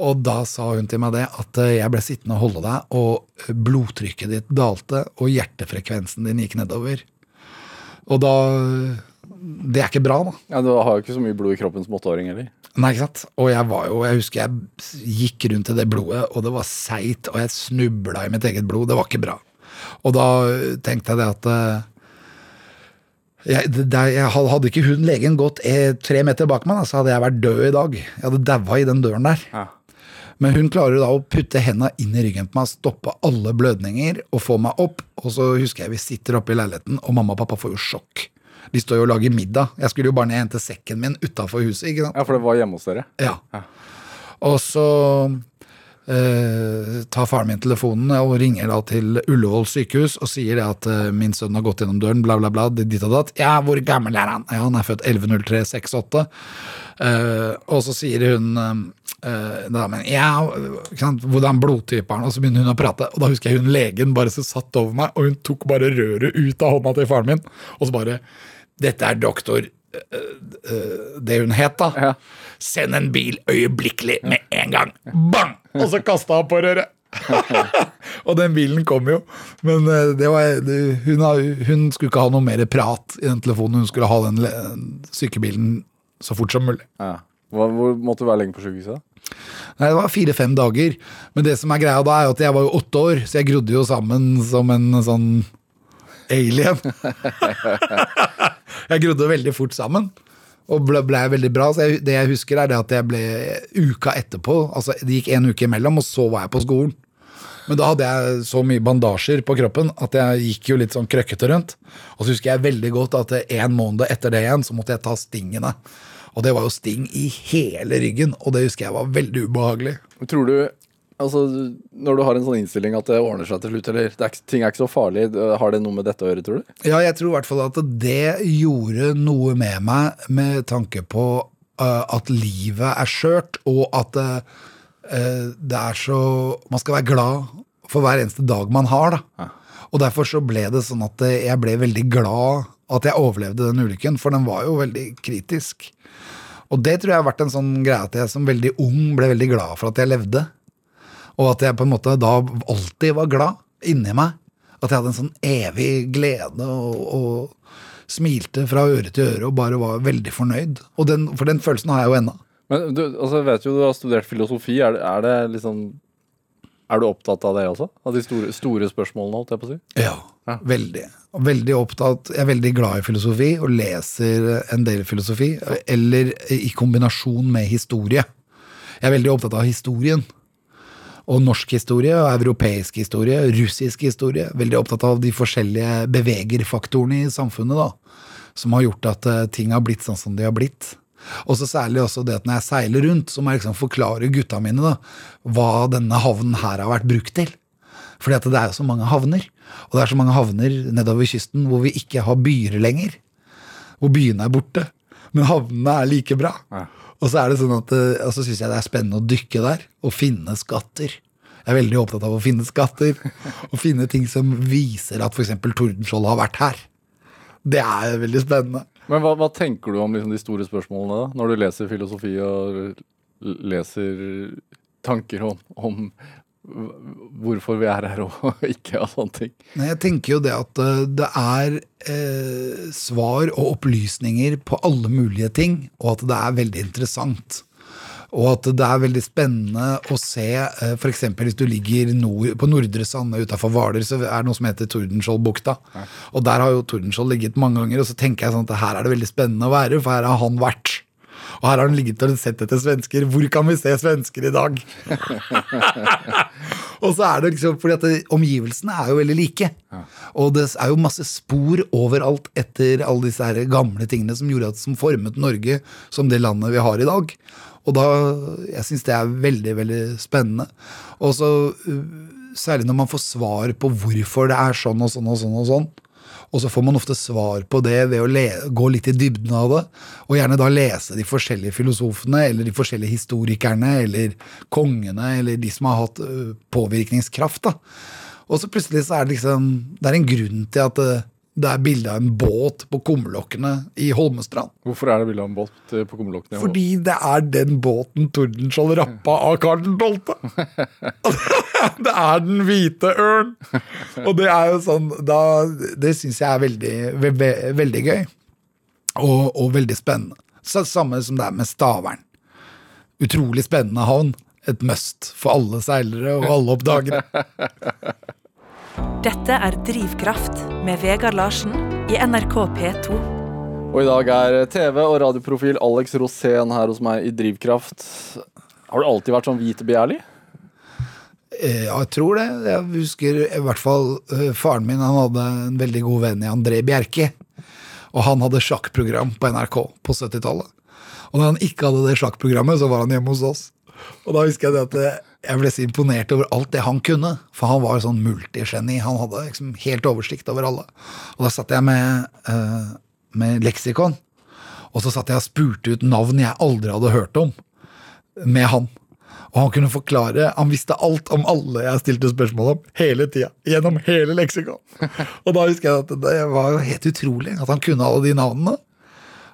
Og da sa hun til meg det, at eh, jeg ble sittende og holde deg, og blodtrykket ditt dalte, og hjertefrekvensen din gikk nedover. Og da Det er ikke bra, da. ja du har jo ikke så mye blod i kroppen som åtteåring heller. Nei, ikke sant? Og jeg var jo, jeg husker jeg gikk rundt i det blodet, og det var seigt, og jeg snubla i mitt eget blod. Det var ikke bra. Og da tenkte jeg det at eh, jeg, det, jeg hadde hadde ikke hun legen gått eh, tre meter bak meg, da, så hadde jeg vært død i dag. Jeg hadde daua i den døren der. Ja. Men hun klarer da å putte henda inn i ryggen på meg, stoppe alle blødninger og få meg opp. Og så husker jeg vi sitter oppe i leiligheten, og mamma og pappa får jo sjokk. De står jo og lager middag. Jeg skulle jo bare ned og hente sekken min utafor huset. ikke sant? ja, for det var hjemme hos dere. Ja. Og så eh, tar faren min telefonen og ringer da til Ullevål sykehus og sier det at eh, min sønn har gått gjennom døren, bla, bla, bla, dit og datt. Ja, hvor gammel er han? Ja, han er født 11.03.68. Eh, og så sier hun da, men, ja, hvordan blodtype er han? Og så begynner hun å prate, og da husker jeg hun legen bare så satt over meg, og hun tok bare røret ut av hånda til faren min, og så bare Dette er doktor eh, eh, det hun het, da. Ja. Send en bil øyeblikkelig med en gang. Bang! Og så kasta han på røret. og den bilen kom jo. Men eh, det var, hun, hun skulle ikke ha noe mer prat i den telefonen. Hun skulle ha den sykebilen så fort som mulig. Ja. Hvor, hvor måtte du være lenge på sykehuset? Nei, Det var fire-fem dager. Men det som er greia da, er at jeg var jo åtte år, så jeg grodde jo sammen som en sånn alien. jeg grodde veldig fort sammen. Og ble, ble veldig bra. Så jeg, det jeg husker, er det at jeg ble uka etterpå. Altså, det gikk en uke imellom, og så var jeg på skolen. Men da hadde jeg så mye bandasjer på kroppen at jeg gikk jo litt sånn krøkkete rundt. Og så husker jeg veldig godt at en måned etter det igjen, så måtte jeg ta stingene. Og det var jo sting i hele ryggen, og det husker jeg var veldig ubehagelig. Tror du Altså, Når du har en sånn innstilling at det ordner seg til slutt, eller det er, ting er ikke så farlig, har det noe med dette å gjøre, tror du? Ja, jeg tror i hvert fall at det gjorde noe med meg med tanke på uh, at livet er skjørt, og at uh, det er så Man skal være glad for hver eneste dag man har, da. Og derfor så ble det sånn at jeg ble veldig glad at jeg overlevde den ulykken, for den var jo veldig kritisk. Og det tror jeg har vært en sånn greie at jeg som veldig ung ble veldig glad for at jeg levde. Og at jeg på en måte da alltid var glad inni meg. At jeg hadde en sånn evig glede og, og smilte fra øre til øre og bare var veldig fornøyd. Og den, for den følelsen har jeg jo ennå. Men du altså, jeg vet jo du har studert filosofi. Er det, er det liksom Er du opptatt av det også? Av de store, store spørsmålene, holdt jeg på å si? Ja, Ja. veldig. Veldig opptatt, Jeg er veldig glad i filosofi og leser en del filosofi. Eller i kombinasjon med historie. Jeg er veldig opptatt av historien. Og norsk historie, og europeisk historie, russisk historie. Veldig opptatt av de forskjellige bevegerfaktorene i samfunnet da, som har gjort at eh, ting har blitt sånn som de har blitt. Og så særlig også det at når jeg seiler rundt, så må jeg liksom forklare gutta mine da, hva denne havnen her har vært brukt til. Fordi at det er jo så mange havner. Og det er så mange havner nedover kysten hvor vi ikke har byer lenger. Hvor byene er borte. Men havnene er like bra. Ja. Og så er det sånn at eh, og så syns jeg det er spennende å dykke der og finne skatter. Jeg er veldig opptatt av å finne skatter. Og finne ting som viser at f.eks. Tordenskjold har vært her. Det er veldig spennende. Men hva, hva tenker du om liksom, de store spørsmålene da? Når du leser filosofi og leser tanker om, om hvorfor vi er her og ikke og sånne ting? Nei, Jeg tenker jo det at eh, det er eh, svar og opplysninger på alle mulige ting, og at det er veldig interessant. Og at det er veldig spennende å se eh, f.eks. hvis du ligger nord, på Nordre Sande utafor Hvaler, så er det noe som heter Tordenskjoldbukta. Og der har jo Tordenskjold ligget mange ganger, og så tenker jeg sånn at her er det veldig spennende å være, for her har han vært. Og her har han ligget og sett etter svensker. Hvor kan vi se svensker i dag? Og så er det liksom, fordi at det, Omgivelsene er jo veldig like. Og det er jo masse spor overalt etter alle disse her gamle tingene som gjorde at som formet Norge som det landet vi har i dag. Og da, Jeg syns det er veldig veldig spennende. Og så uh, Særlig når man får svar på hvorfor det er sånn og sånn og sånn. Og sånn. Og så får man ofte svar på det ved å gå litt i dybden av det. Og gjerne da lese de forskjellige filosofene eller de forskjellige historikerne eller kongene eller de som har hatt påvirkningskraft. da. Og så plutselig så er det liksom Det er en grunn til at det, er bilde av en båt på kumlokkene i Holmestrand. Hvorfor er det bilde av en båt eh, på kumlokkene? Fordi det er den båten Tordenskjold rappa av Karl 12. det er den hvite ørn! Og det er jo sånn da, Det syns jeg er veldig, ve ve veldig gøy. Og, og veldig spennende. Så, samme som det er med Stavern. Utrolig spennende havn. Et must for alle seilere og alle oppdagere. Dette er Drivkraft med Vegard Larsen i NRK P2. Og i dag er TV- og radioprofil Alex Rosén her hos meg i Drivkraft. Har du alltid vært sånn hvit og begjærlig? Eh, Ja, jeg tror det. Jeg husker i hvert fall eh, faren min han hadde en veldig god venn i André Bjerke. Og han hadde sjakkprogram på NRK på 70-tallet. Og når han ikke hadde det sjakkprogrammet, så var han hjemme hos oss. Og da husker jeg det at eh, jeg ble så imponert over alt det han kunne. For han var sånn multigeni. Han hadde liksom helt oversikt over alle. Og da satt jeg med, uh, med leksikon. Og så satt jeg og spurte ut navn jeg aldri hadde hørt om, med han. Og han kunne forklare, han visste alt om alle jeg stilte spørsmål om, hele tida. Gjennom hele leksikon. Og da husker jeg at det var helt utrolig at han kunne alle de navnene.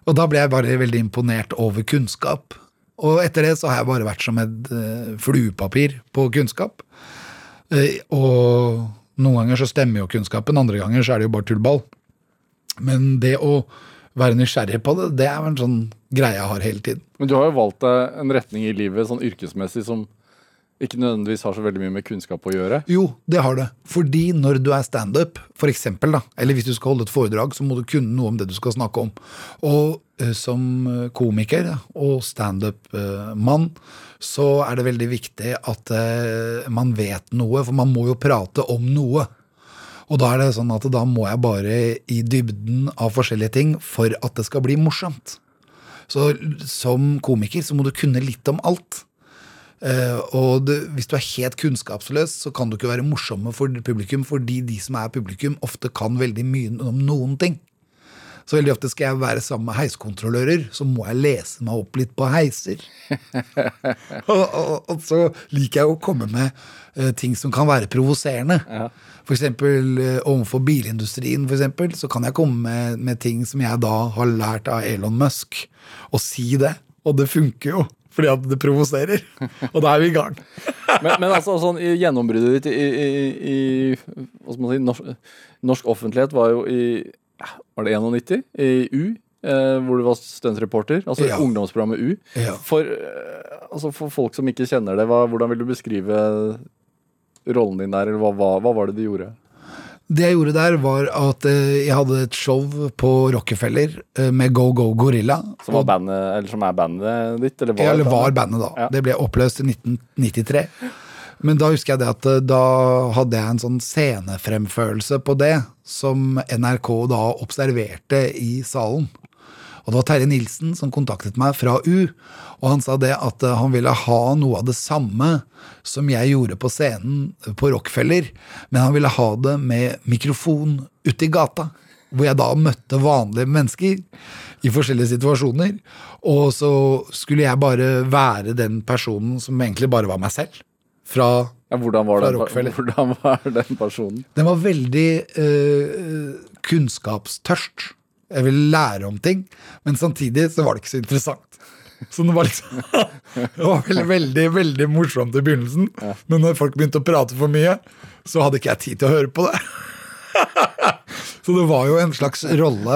Og da ble jeg bare veldig imponert over kunnskap. Og etter det så har jeg bare vært som et eh, fluepapir på kunnskap. Eh, og noen ganger så stemmer jo kunnskapen, andre ganger så er det jo bare tullball. Men det å være nysgjerrig på det, det er vel en sånn greie jeg har hele tiden. Men du har jo valgt deg en retning i livet sånn yrkesmessig som ikke nødvendigvis har så veldig mye med kunnskap å gjøre. Jo, det har det. Fordi når du er standup, da, eller hvis du skal holde et foredrag, så må du kunne noe om det du skal snakke om. Og uh, som eh, komiker og standup-mann, så er det veldig viktig at uh, man vet noe, for man må jo prate om noe. Og da er det sånn at da må jeg bare i dybden av forskjellige ting for at det skal bli morsomt. Så som komiker så må du kunne litt om alt. Eh, og det, hvis du er helt kunnskapsløs, så kan du ikke være morsomme for publikum, fordi de som er publikum, ofte kan veldig mye om noen ting. Så veldig ofte skal jeg være sammen med heiskontrollører, så må jeg lese meg opp litt på heiser. og, og, og så liker jeg å komme med uh, ting som kan være provoserende. For eksempel Uh, overfor bilindustrien, for eksempel, så kan jeg komme med, med ting som jeg da har lært av Elon Musk, og si det. Og det funker jo, fordi at det provoserer. Og da er vi i gang. Men, men altså, sånn, i gjennombruddet ditt i, i, i si, norsk, norsk offentlighet var jo i Var det 91? I U? Eh, hvor du var stuntreporter. Altså Ja. ungdomsprogrammet U. Ja. For, eh, altså, for folk som ikke kjenner det, hva, hvordan vil du beskrive rollen din der, eller hva, hva, hva var det du gjorde? Det jeg gjorde der, var at eh, jeg hadde et show på Rockefeller eh, med Go Go Gorilla. Som, var bandet, eller som er bandet ditt? Eller var, eller var bandet? da. Ja. Det ble oppløst i 1993. Men da husker jeg det at eh, da hadde jeg en sånn scenefremførelse på det, som NRK da observerte i salen. Og det var Terje Nilsen som kontaktet meg fra U, og han sa det at eh, han ville ha noe av det samme som jeg gjorde på scenen på Rockefeller, men han ville ha det med mikrofon ute i gata. Hvor jeg da møtte vanlige mennesker i forskjellige situasjoner. Og så skulle jeg bare være den personen som egentlig bare var meg selv. Fra Ja, hvordan, var Fra den, hvordan var den personen? Den var veldig øh, kunnskapstørst. Jeg ville lære om ting, men samtidig så var det ikke så interessant. Så det var liksom Det var veldig, veldig, veldig morsomt i begynnelsen, men når folk begynte å prate for mye, så hadde ikke jeg tid til å høre på det. Så det var jo en slags rolle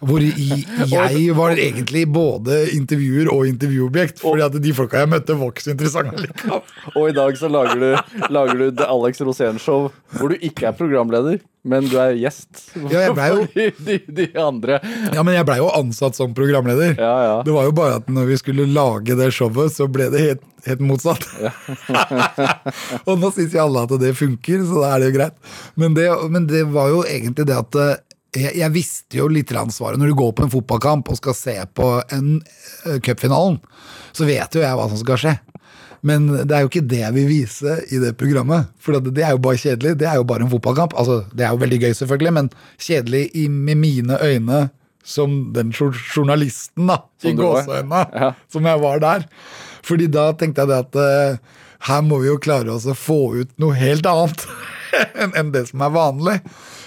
hvor jeg var egentlig både intervjuer og intervjuobjekt. Fordi at de folka jeg møtte, var ikke så interessante likevel. Og i dag så lager du, lager du The Alex Rosén-show, hvor du ikke er programleder, men du er gjest. Ja, jeg ble jo- For de, de, andre. Ja, men jeg blei jo ansatt som programleder. Ja, ja. Det var jo bare at når vi skulle lage det showet, så ble det helt, helt motsatt. og nå syns jo alle at det funker, så da er det jo greit. Men det, men det var jo egentlig det at eh, jeg, jeg visste jo litt ansvaret. Når du går på en fotballkamp og skal se på en uh, cupfinalen, så vet jo jeg hva som skal skje. Men det er jo ikke det jeg vil vise i det programmet. For det, det er jo bare kjedelig. Det er jo bare en fotballkamp. Altså, det er jo veldig gøy, selvfølgelig, men kjedelig i, med mine øyne som den journalisten, da, i Som gåseøynene, Ja. som jeg var der. Fordi da tenkte jeg det at eh, her må vi jo klare oss å få ut noe helt annet enn det som er vanlig.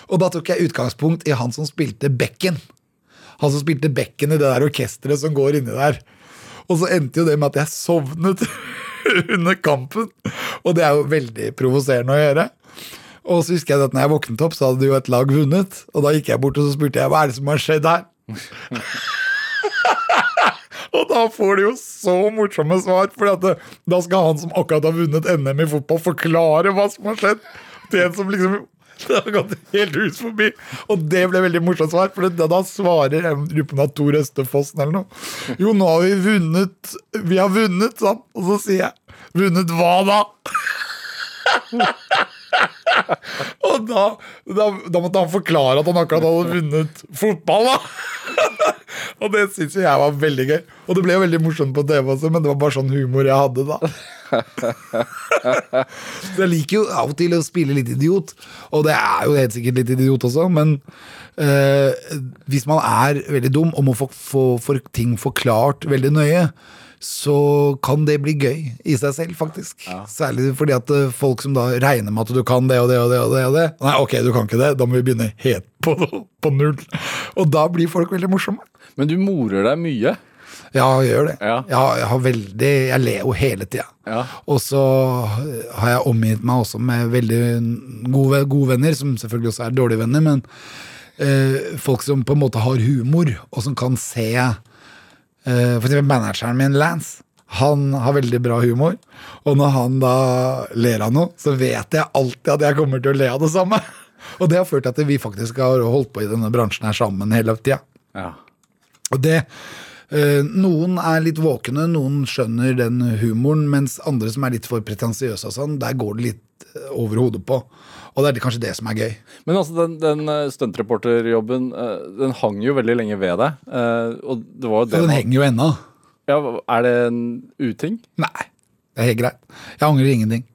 Og da tok jeg utgangspunkt i han som spilte Bekken. Han som spilte Bekken i det der orkesteret som går inni der. Og så endte jo det med at jeg sovnet under kampen. Og det er jo veldig provoserende å gjøre. Og så husker jeg at når jeg våknet opp, så hadde jo et lag vunnet. Og da gikk jeg bort og så spurte jeg, hva er det som har skjedd her? og da får de jo så morsomme svar, for da skal han som akkurat har vunnet NM i fotball, forklare hva som har skjedd. til en som liksom det har gått helt hus forbi. Og det ble veldig morsomt svar, for da, da svarer jeg lurer på Tor Østefossen eller noe. Jo, nå har vi vunnet Vi har vunnet, sant? Og så sier jeg Vunnet hva da? Og da, da, da måtte han forklare at han akkurat hadde vunnet fotball, da. Og det syns jeg var veldig gøy. Og det ble jo veldig morsomt på TV også, men det var bare sånn humor jeg hadde da. Så jeg liker jo av og til å spille litt idiot, og det er jo helt sikkert litt idiot også, men eh, hvis man er veldig dum og må få, få, få ting forklart veldig nøye, så kan det bli gøy i seg selv, faktisk. Særlig fordi at eh, folk som da regner med at du kan det og det og det og det. og det Nei, ok, du kan ikke det. Da må vi begynne helt på, på null. Og da blir folk veldig morsomme. Men du morer deg mye. Ja, jeg gjør det. Ja. Jeg, har, jeg har veldig Jeg ler jo hele tida. Ja. Og så har jeg omgitt meg også med veldig gode, gode venner, som selvfølgelig også er dårlige venner, men øh, folk som på en måte har humor, og som kan se For eksempel manageren min, Lance. Han har veldig bra humor, og når han da ler av noe, så vet jeg alltid at jeg kommer til å le av det samme. Og det har ført til at vi faktisk har holdt på i denne bransjen her sammen hele tida. Ja. Og det eh, Noen er litt våkne, noen skjønner den humoren, mens andre som er litt for pretensiøse og sånn, der går det litt eh, over hodet på. Og det er kanskje det som er gøy. Men altså, den, den eh, stuntreporterjobben, eh, den hang jo veldig lenge ved deg. eh, Og det var jo det ja, den henger jo ennå. ja, Er det en uting? Nei, det er helt greit. Jeg angrer ingenting.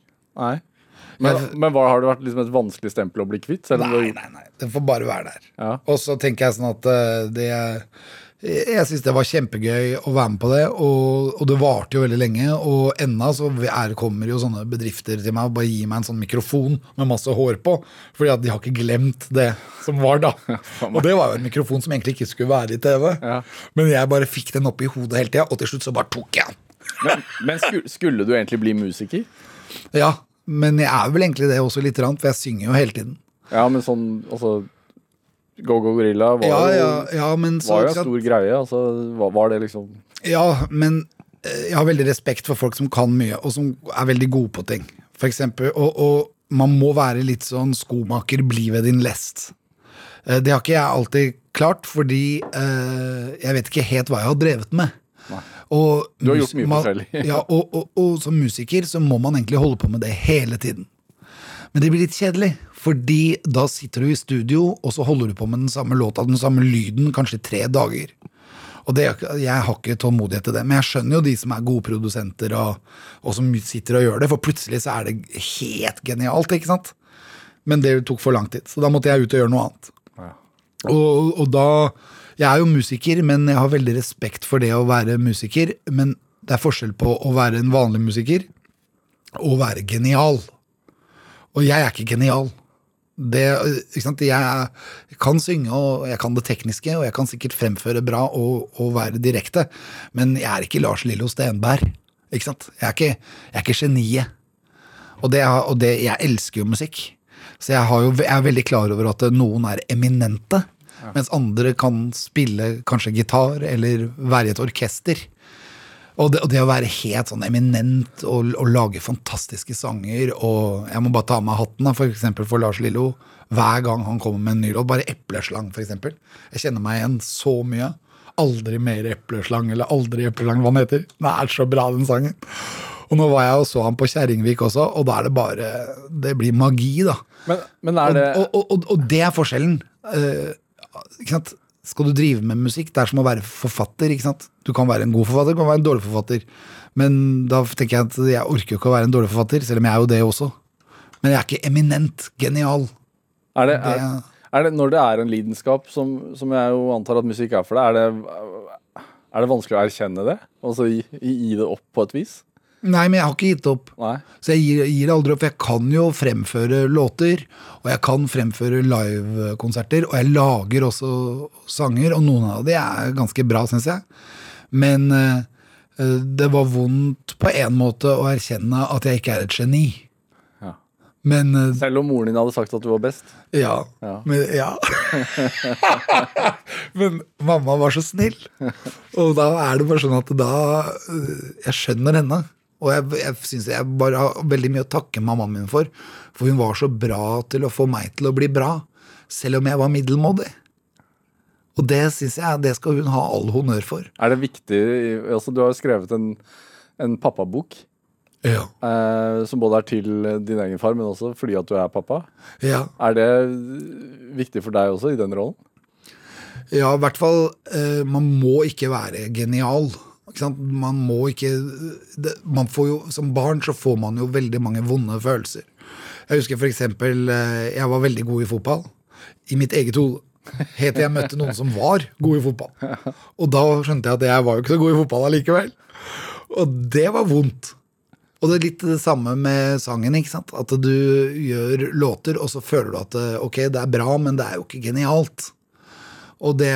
Nei. Men, Jeg- men hva, har det vært liksom et vanskelig stempel å bli kvitt? Nei, nei, nei. Den får bare være der. Ja. Og så tenker jeg sånn at det Jeg syns det var kjempegøy å være med på det, og, og det varte jo veldig lenge. Og ennå så er, kommer jo sånne bedrifter til meg og bare gir meg en sånn mikrofon med masse hår på. Fordi at de har ikke glemt det som var da. Og det var jo en mikrofon som egentlig ikke skulle være i TV. Ja. Men jeg bare fikk den opp i hodet hele tida, og til slutt så bare tok jeg den. Men, men skulle, skulle du egentlig bli musiker? Ja, men jeg er vel egentlig det også lite grann, for jeg synger jo hele tiden. Ja, men sånn altså Go Go Gorilla var, Ja, ja, ja, men så var jo en stor greie. Altså, var, var det liksom Ja, men eh, jeg har veldig respekt for folk som kan mye, og som er veldig gode på ting. For eksempel, og, og man må være litt sånn skomaker, bli ved din lest. Eh, Det har ikke jeg alltid klart, fordi eh, jeg vet ikke helt hva jeg har drevet med. Og Du har gjort mye forskjellig. ja, og, og, og som musiker så må man egentlig holde på med det hele tiden. Men det blir litt kjedelig, fordi da sitter du i studio, og så holder du på med den samme låta, den samme lyden, kanskje tre dager. Og det, jeg har ikke tålmodighet til det, men jeg skjønner jo de som er gode produsenter, og, og som sitter og gjør det, for plutselig så er det helt genialt, ikke sant? Men det tok for lang tid, så da måtte jeg ut og gjøre noe annet. Og, og da Jeg er jo musiker, men jeg har veldig respekt for det å være musiker. Men det er forskjell på å være en vanlig musiker og være genial. Og jeg er ikke genial. Det? Jeg kan synge, og jeg kan det tekniske, og jeg kan sikkert fremføre bra og, og være direkte, men jeg er ikke Lars Lillo Stenberg. Ikke sant? Jeg er ikke, jeg er ikke geniet. Og, det, og det, jeg elsker jo musikk. Så jeg, har jo, jeg er veldig klar over at noen er eminente, mens andre kan spille kanskje gitar eller være i et orkester. Og det, og det å være helt sånn eminent og, og lage fantastiske sanger og Jeg må bare ta av meg hatten da, for eksempel for Lars Lillo. Hver gang han kommer med en ny låt. Bare epleslang, eksempel. Jeg kjenner meg igjen så mye. Aldri mer epleslang, eller aldri epleslang, hva den heter. Det er så bra, den sangen. Og nå var jeg og så han på Kjerringvik også, og da er det bare Det blir magi, da. Men, men er det Og, og, og, og det er forskjellen. Uh, ikke sant? Skal du drive med musikk, det er som å være forfatter. ikke sant? Du kan være en god forfatter, du kan være en dårlig forfatter. Men da tenker jeg at jeg orker jo ikke å være en dårlig forfatter, selv om jeg er jo det også. Men jeg er ikke eminent genial. Er det, er, er det, når det er en lidenskap, som, som jeg jo antar at musikk er for deg, er det, er det vanskelig å erkjenne det? Altså gi, gi det opp på et vis? Nei, men jeg har ikke gitt opp. Nei. Så jeg gir, gir aldri opp. For jeg kan jo fremføre låter, og jeg kan fremføre livekonserter, og jeg lager også sanger, og noen av de er ganske bra, syns jeg. Men eh, det var vondt på en måte å erkjenne at jeg ikke er et geni. Ja. Men eh, Selv om moren din hadde sagt at du var best? ja. Ja. Men, ja. Men mamma var så snill. Og da er det bare sånn at da øh, Jeg skjønner henne. Og jeg, jeg syns jeg bare har veldig mye å takke mammaen min for. For hun var så bra til å få meg til å bli bra. Selv om jeg var middelmådig. Og det syns jeg det skal hun ha all honnør for. Er det viktig altså Du har jo skrevet en, en pappabok. Ja. Eh, som både er til din egen far, men også fordi at du er pappa. ja. Er det viktig for deg også i den rollen? Ja, i hvert fall eh, Man må ikke være genial. Man må ikke det, man jo, Som barn så får man jo veldig mange vonde følelser. Jeg husker eksempel eh, Jeg var veldig god i fotball. I mitt eget hode. Helt til jeg møtte noen som var god i fotball. Og da skjønte jeg at jeg var jo ikke så god i fotball allikevel. Og det var vondt. Og det er litt det samme med sangen. ikke sant? At du gjør låter, og så føler du at eh, ok, det er bra, men det er jo ikke genialt. Og det,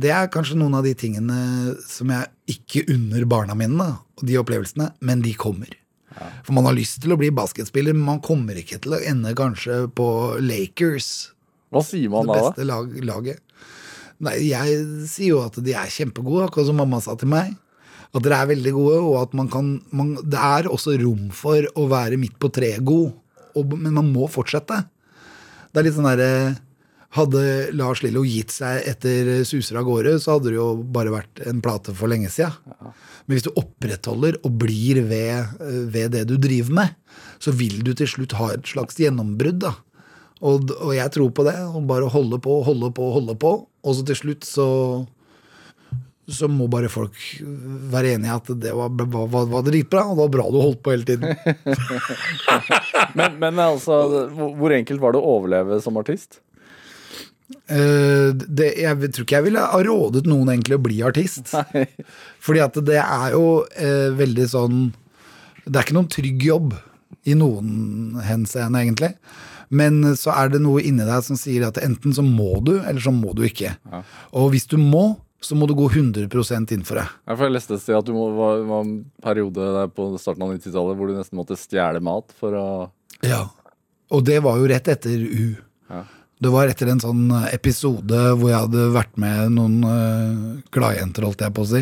det er kanskje noen av de tingene som jeg ikke unner barna mine, da, de opplevelsene, men de kommer. For man har lyst til å bli basketspiller, men man kommer ikke til å ende kanskje på Lakers, Hva sier man det da? da? beste lag, laget. Nei, jeg sier jo at de er kjempegode, akkurat som mamma sa til meg. At dere er veldig gode, og at man kan man, Det er også rom for å være midt på treet god, og, men man må fortsette. Det er litt sånn derre Hadde Lars Lillo gitt seg etter Suser av gårde, så hadde det jo bare vært en plate for lenge sida. Men hvis du opprettholder og blir ved, ved det du driver med, så vil du til slutt ha et slags gjennombrudd. da. Og, og jeg tror på det. Og bare holde på, holde på, holde på. Og så til slutt så så må bare folk være enige i at det var, var, var, dritbra, og det var bra du holdt på hele tiden. Men, men altså, hvor enkelt var det å overleve som artist? Eh, det, jeg tror ikke jeg ville ha rådet noen egentlig å bli artist. Nei. Fordi at det er jo eh, veldig sånn Det er ikke noen trygg jobb i noen henseende, egentlig. Men så er det noe inni deg som sier at enten så må du, eller så må du ikke. Og hvis du må, så må du gå 100% inn for det. Jeg får leste et sted at du må, var, var en periode der på starten av 90-tallet hvor du nesten måtte stjele mat for å Ja. Og det var jo rett etter U. Ja. Det var etter en sånn episode hvor jeg hadde vært med noen uh, gladjenter, holdt jeg på å si,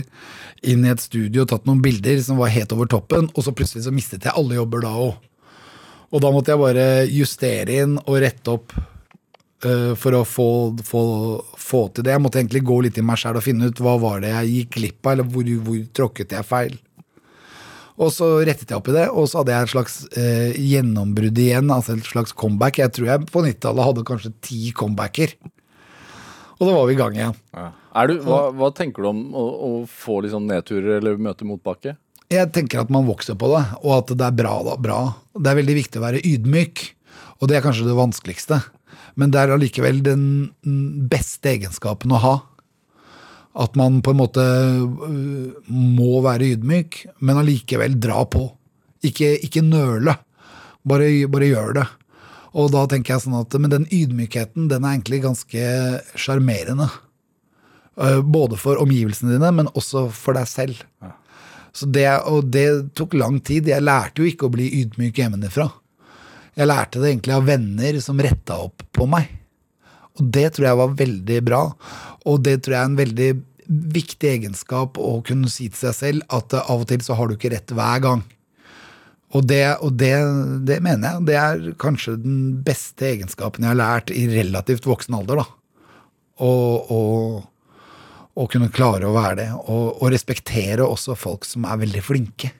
inn i et studio og tatt noen bilder som var helt over toppen, og så plutselig så mistet jeg alle jobber da òg. Og da måtte jeg bare justere inn og rette opp uh, for å få, få, få til det. Jeg måtte egentlig gå litt i meg sjæl og finne ut hva var det jeg gikk glipp av, eller hvor, hvor tråkket jeg feil. Og så rettet jeg opp i det, og så hadde jeg et slags eh, gjennombrudd igjen, altså et slags comeback. Jeg tror jeg på 90-tallet hadde kanskje ti comebacker. Og da var vi i gang igjen. Er du, hva, hva tenker du om å, å få liksom nedturer eller møte motbakke? Jeg tenker at man vokser på det, og at det er bra. da, bra. Det er veldig viktig å være ydmyk, og det er kanskje det vanskeligste. Men det er allikevel den beste egenskapen å ha. At man på en måte øh, må være ydmyk, men allikevel dra på. Ikke, ikke nøle. Bare, bare gjør det. Og da tenker jeg sånn at Men den ydmykheten, den er egentlig ganske sjarmerende. Øh, Både for omgivelsene dine, men også for deg selv. Så det, og det tok lang tid. Jeg lærte jo ikke å bli ydmyk hjemmefra. Jeg lærte det egentlig av venner som retta opp på meg. Og det tror jeg var veldig bra. Og det tror jeg er en veldig viktig egenskap å kunne si til seg selv at av og til så har du ikke rett hver gang. Og det, og det, det mener jeg. Det er kanskje den beste egenskapen jeg har lært i relativt voksen alder. da. Og kunne klare å være det. Og, og respektere også folk som er veldig flinke.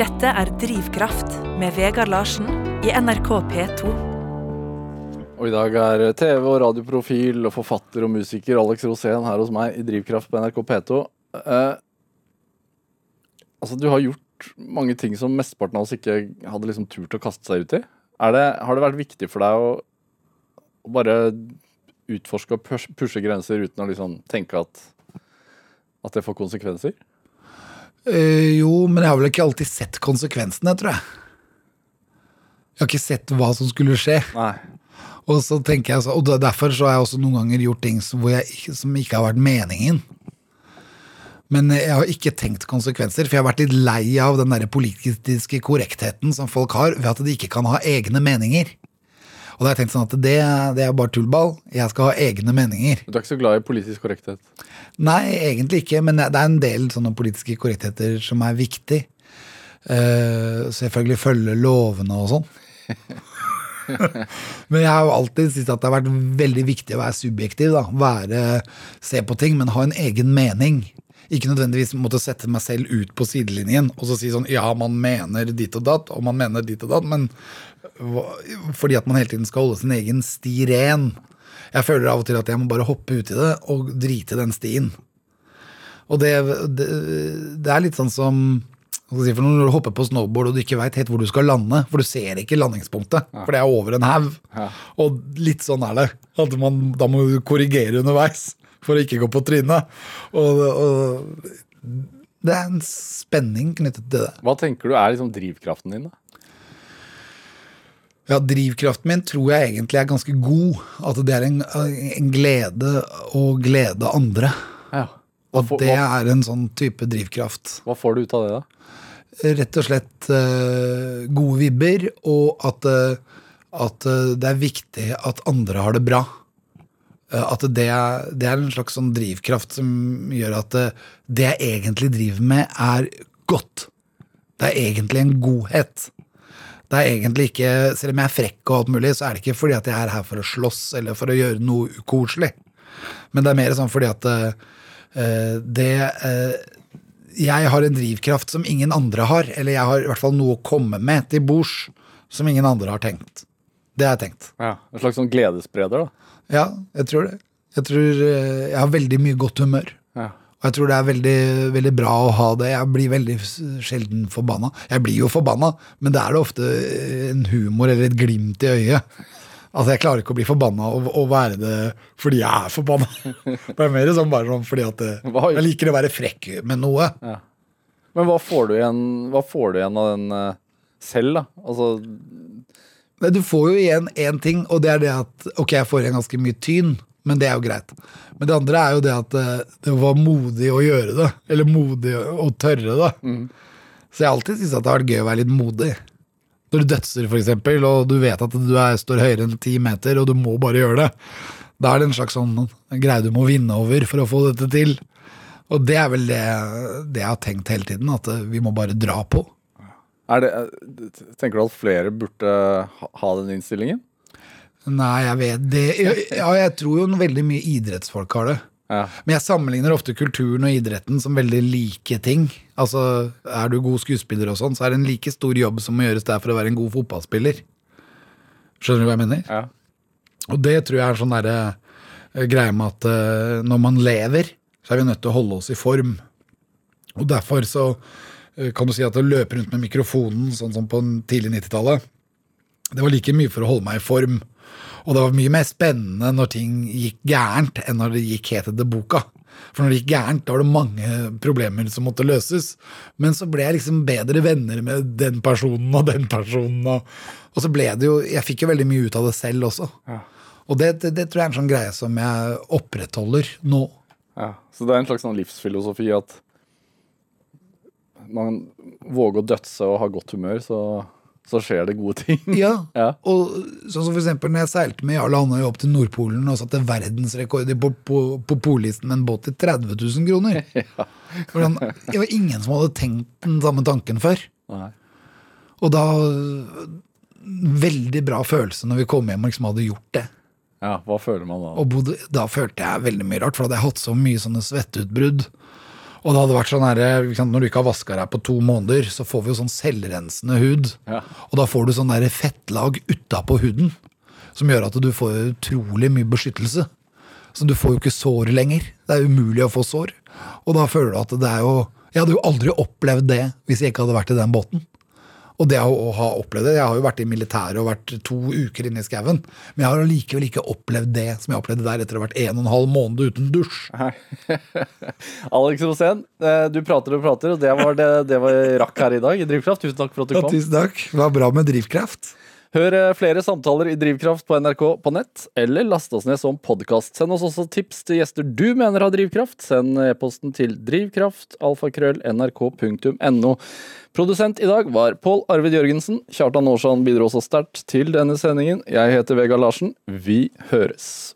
Dette er Drivkraft med Vegard Larsen i NRK P2. Og i dag er TV- og radioprofil og forfatter og musiker Alex Rosén her hos meg i Drivkraft på NRK P2. Eh, altså, du har gjort mange ting som mesteparten av oss ikke hadde liksom turt å kaste seg ut i. Er det, har det vært viktig for deg å, å bare utforske og pus- pushe grenser uten å liksom tenke at, at det får konsekvenser? Eh, jo, men jeg har vel ikke alltid sett konsekvensene, tror jeg. Jeg har ikke sett hva som skulle skje. Nei. Og så tenker jeg så, og derfor så har jeg også noen ganger gjort ting som, hvor jeg, som ikke har vært meningen. Men jeg har ikke tenkt konsekvenser, for jeg har vært litt lei av den der politiske korrektheten som folk har, ved at de ikke kan ha egne meninger. Og da har jeg tenkt sånn at det, det er bare tullball. Jeg skal ha egne meninger. Du er ikke så glad i politisk korrekthet? Nei, egentlig ikke, men det er en del sånne politiske korrektheter som er viktig. Uh, selvfølgelig følge lovene og sånn. men jeg har jo alltid syntes at det har vært veldig viktig å være subjektiv. da, være, Se på ting, men ha en egen mening. Ikke nødvendigvis måtte sette meg selv ut på sidelinjen og så si sånn ja, man mener dit og datt, og man mener dit og datt, men fordi at man hele tiden skal holde sin egen sti ren. Jeg føler av og til at jeg må bare hoppe uti det og drite den stien. Og det, det, det er litt sånn som for når du hopper på snowboard og du ikke veit helt hvor du skal lande, for du ser ikke landingspunktet, for det er over en haug. Og litt sånn er det. At man, da må du korrigere underveis for å ikke gå på trynet. Og, og det er en spenning knyttet til det. Hva tenker du er liksom drivkraften din? da? Ja, Drivkraften min tror jeg egentlig er ganske god. At det er en, en glede å glede andre. Og får- det hva, er en sånn type drivkraft. hva får du ut av det, da? Rett og slett uh, gode vibber, og at, uh, at uh, det er viktig at andre har det bra. At det er, det er en slags sånn drivkraft som gjør at det jeg egentlig driver med, er godt. Det er egentlig en godhet. Det er egentlig ikke, Selv om jeg er frekk og alt mulig, så er det ikke fordi at jeg er her for å slåss eller for å gjøre noe ukoselig. Men det er mer sånn fordi at det eh, Jeg har en drivkraft som ingen andre har. Eller jeg har i hvert fall noe å komme med til bords som ingen andre har tenkt. Det har jeg tenkt. Ja. En slags sånn gledesspreder, da? Ja, jeg tror det. Jeg tror eh, jeg har veldig mye godt humør. Ja. Og jeg tror det er veldig, veldig bra å ha det. Jeg blir veldig sjelden forbanna. Jeg blir jo forbanna, men det er det ofte eh, en humor eller et glimt i øyet. Altså, Jeg klarer ikke å bli forbanna og, og være det fordi jeg er forbanna. Det er mer sånn bare sånn fordi at eh, jeg liker å være frekk med noe. Men hva får du igjen, hva får du igjen av den eh, selv, da? Altså, du får jo igjen én ting, og det er det at ok, jeg får igjen ganske mye tyn, men det er jo greit. Men det andre er jo det at eh, det var modig å gjøre det. Eller modig å tørre det. Så jeg har alltid syntes at det har vært gøy å være litt modig. Når du dødser, for eksempel, og du vet at du er, står høyere enn ti meter, og du må bare gjøre det. Da er det en slags sånn greie du må vinne over for å få dette til. Og det er vel det, det jeg har tenkt hele tiden, at vi må bare dra på. Det, tenker du at flere burde ha den innstillingen? Nei, jeg vet det. Ja, jeg tror jo veldig mye idrettsfolk har det. Ja. Men jeg sammenligner ofte kulturen og idretten som veldig like ting. Altså, Er du god skuespiller, og sånn, så er det en like stor jobb som må gjøres der for å være en god fotballspiller. Skjønner du hva jeg mener? ja. Og det tror jeg er sånn derre eh, greie med at uh, når man lever, så er vi nødt til å holde oss i form. Og derfor så uh, kan du si at å løpe rundt med mikrofonen, sånn som på tidlig 90-tallet, det var like mye for å holde meg i form. Og det var mye mer spennende når ting gikk gærent, enn når det gikk helt etter boka. For når det gikk gærent, da var det mange problemer som måtte løses. Men så ble jeg liksom bedre venner med den personen og den personen. Og, og så ble det jo Jeg fikk jo veldig mye ut av det selv også. Og det, det, det tror jeg er en sånn greie som jeg opprettholder nå. Ja, så det er en slags sånn livsfilosofi at man våger å dødse og ha godt humør, så, så skjer det gode ting. Ja, Ja. og sånn som for eksempel når jeg seilte med Jarle Andøy opp til Nordpolen og satte verdensrekord på, på, på pollisten med en båt til 30 000 kroner. Hvordan, det var ingen som hadde tenkt den samme tanken før. Nei. Og da Veldig bra følelse når vi kom hjem og liksom hadde gjort det. Ja, hva føler man da? Og bodde, da følte jeg veldig mye rart, for da hadde jeg hatt så mye sånne svetteutbrudd. Og det hadde vært sånn her, Når du ikke har vaska deg på to måneder, så får vi jo sånn selvrensende hud. Ja. Og da får du sånn der fettlag utapå huden som gjør at du får utrolig mye beskyttelse. Så du får jo ikke sår lenger. Det er umulig å få sår. Og da føler du at det er jo Jeg hadde jo aldri opplevd det hvis jeg ikke hadde vært i den båten. Og det å ha opplevd det Jeg har jo vært i militæret og vært to uker inne i skauen. Men jeg har allikevel ikke opplevd det som jeg opplevde der etter å ha vært en og en halv måned uten dusj. Alex Rosén, eh, du prater og prater, og det var det, det var rakk her i dag i Drivkraft. Tusen takk for at du Ja, kom. tusen takk. Det var bra med drivkraft. Hør eh, flere samtaler i Drivkraft på NRK på nett, eller last oss ned som podkast. Send oss også tips til gjester du mener har drivkraft. Send e-posten til drivkraftalfakrøll.nrk.no. Produsent i dag var Pål Arvid Jørgensen. Kjartan Aarsand bidro også sterkt til denne sendingen. Jeg heter Vegard Larsen. Vi høres.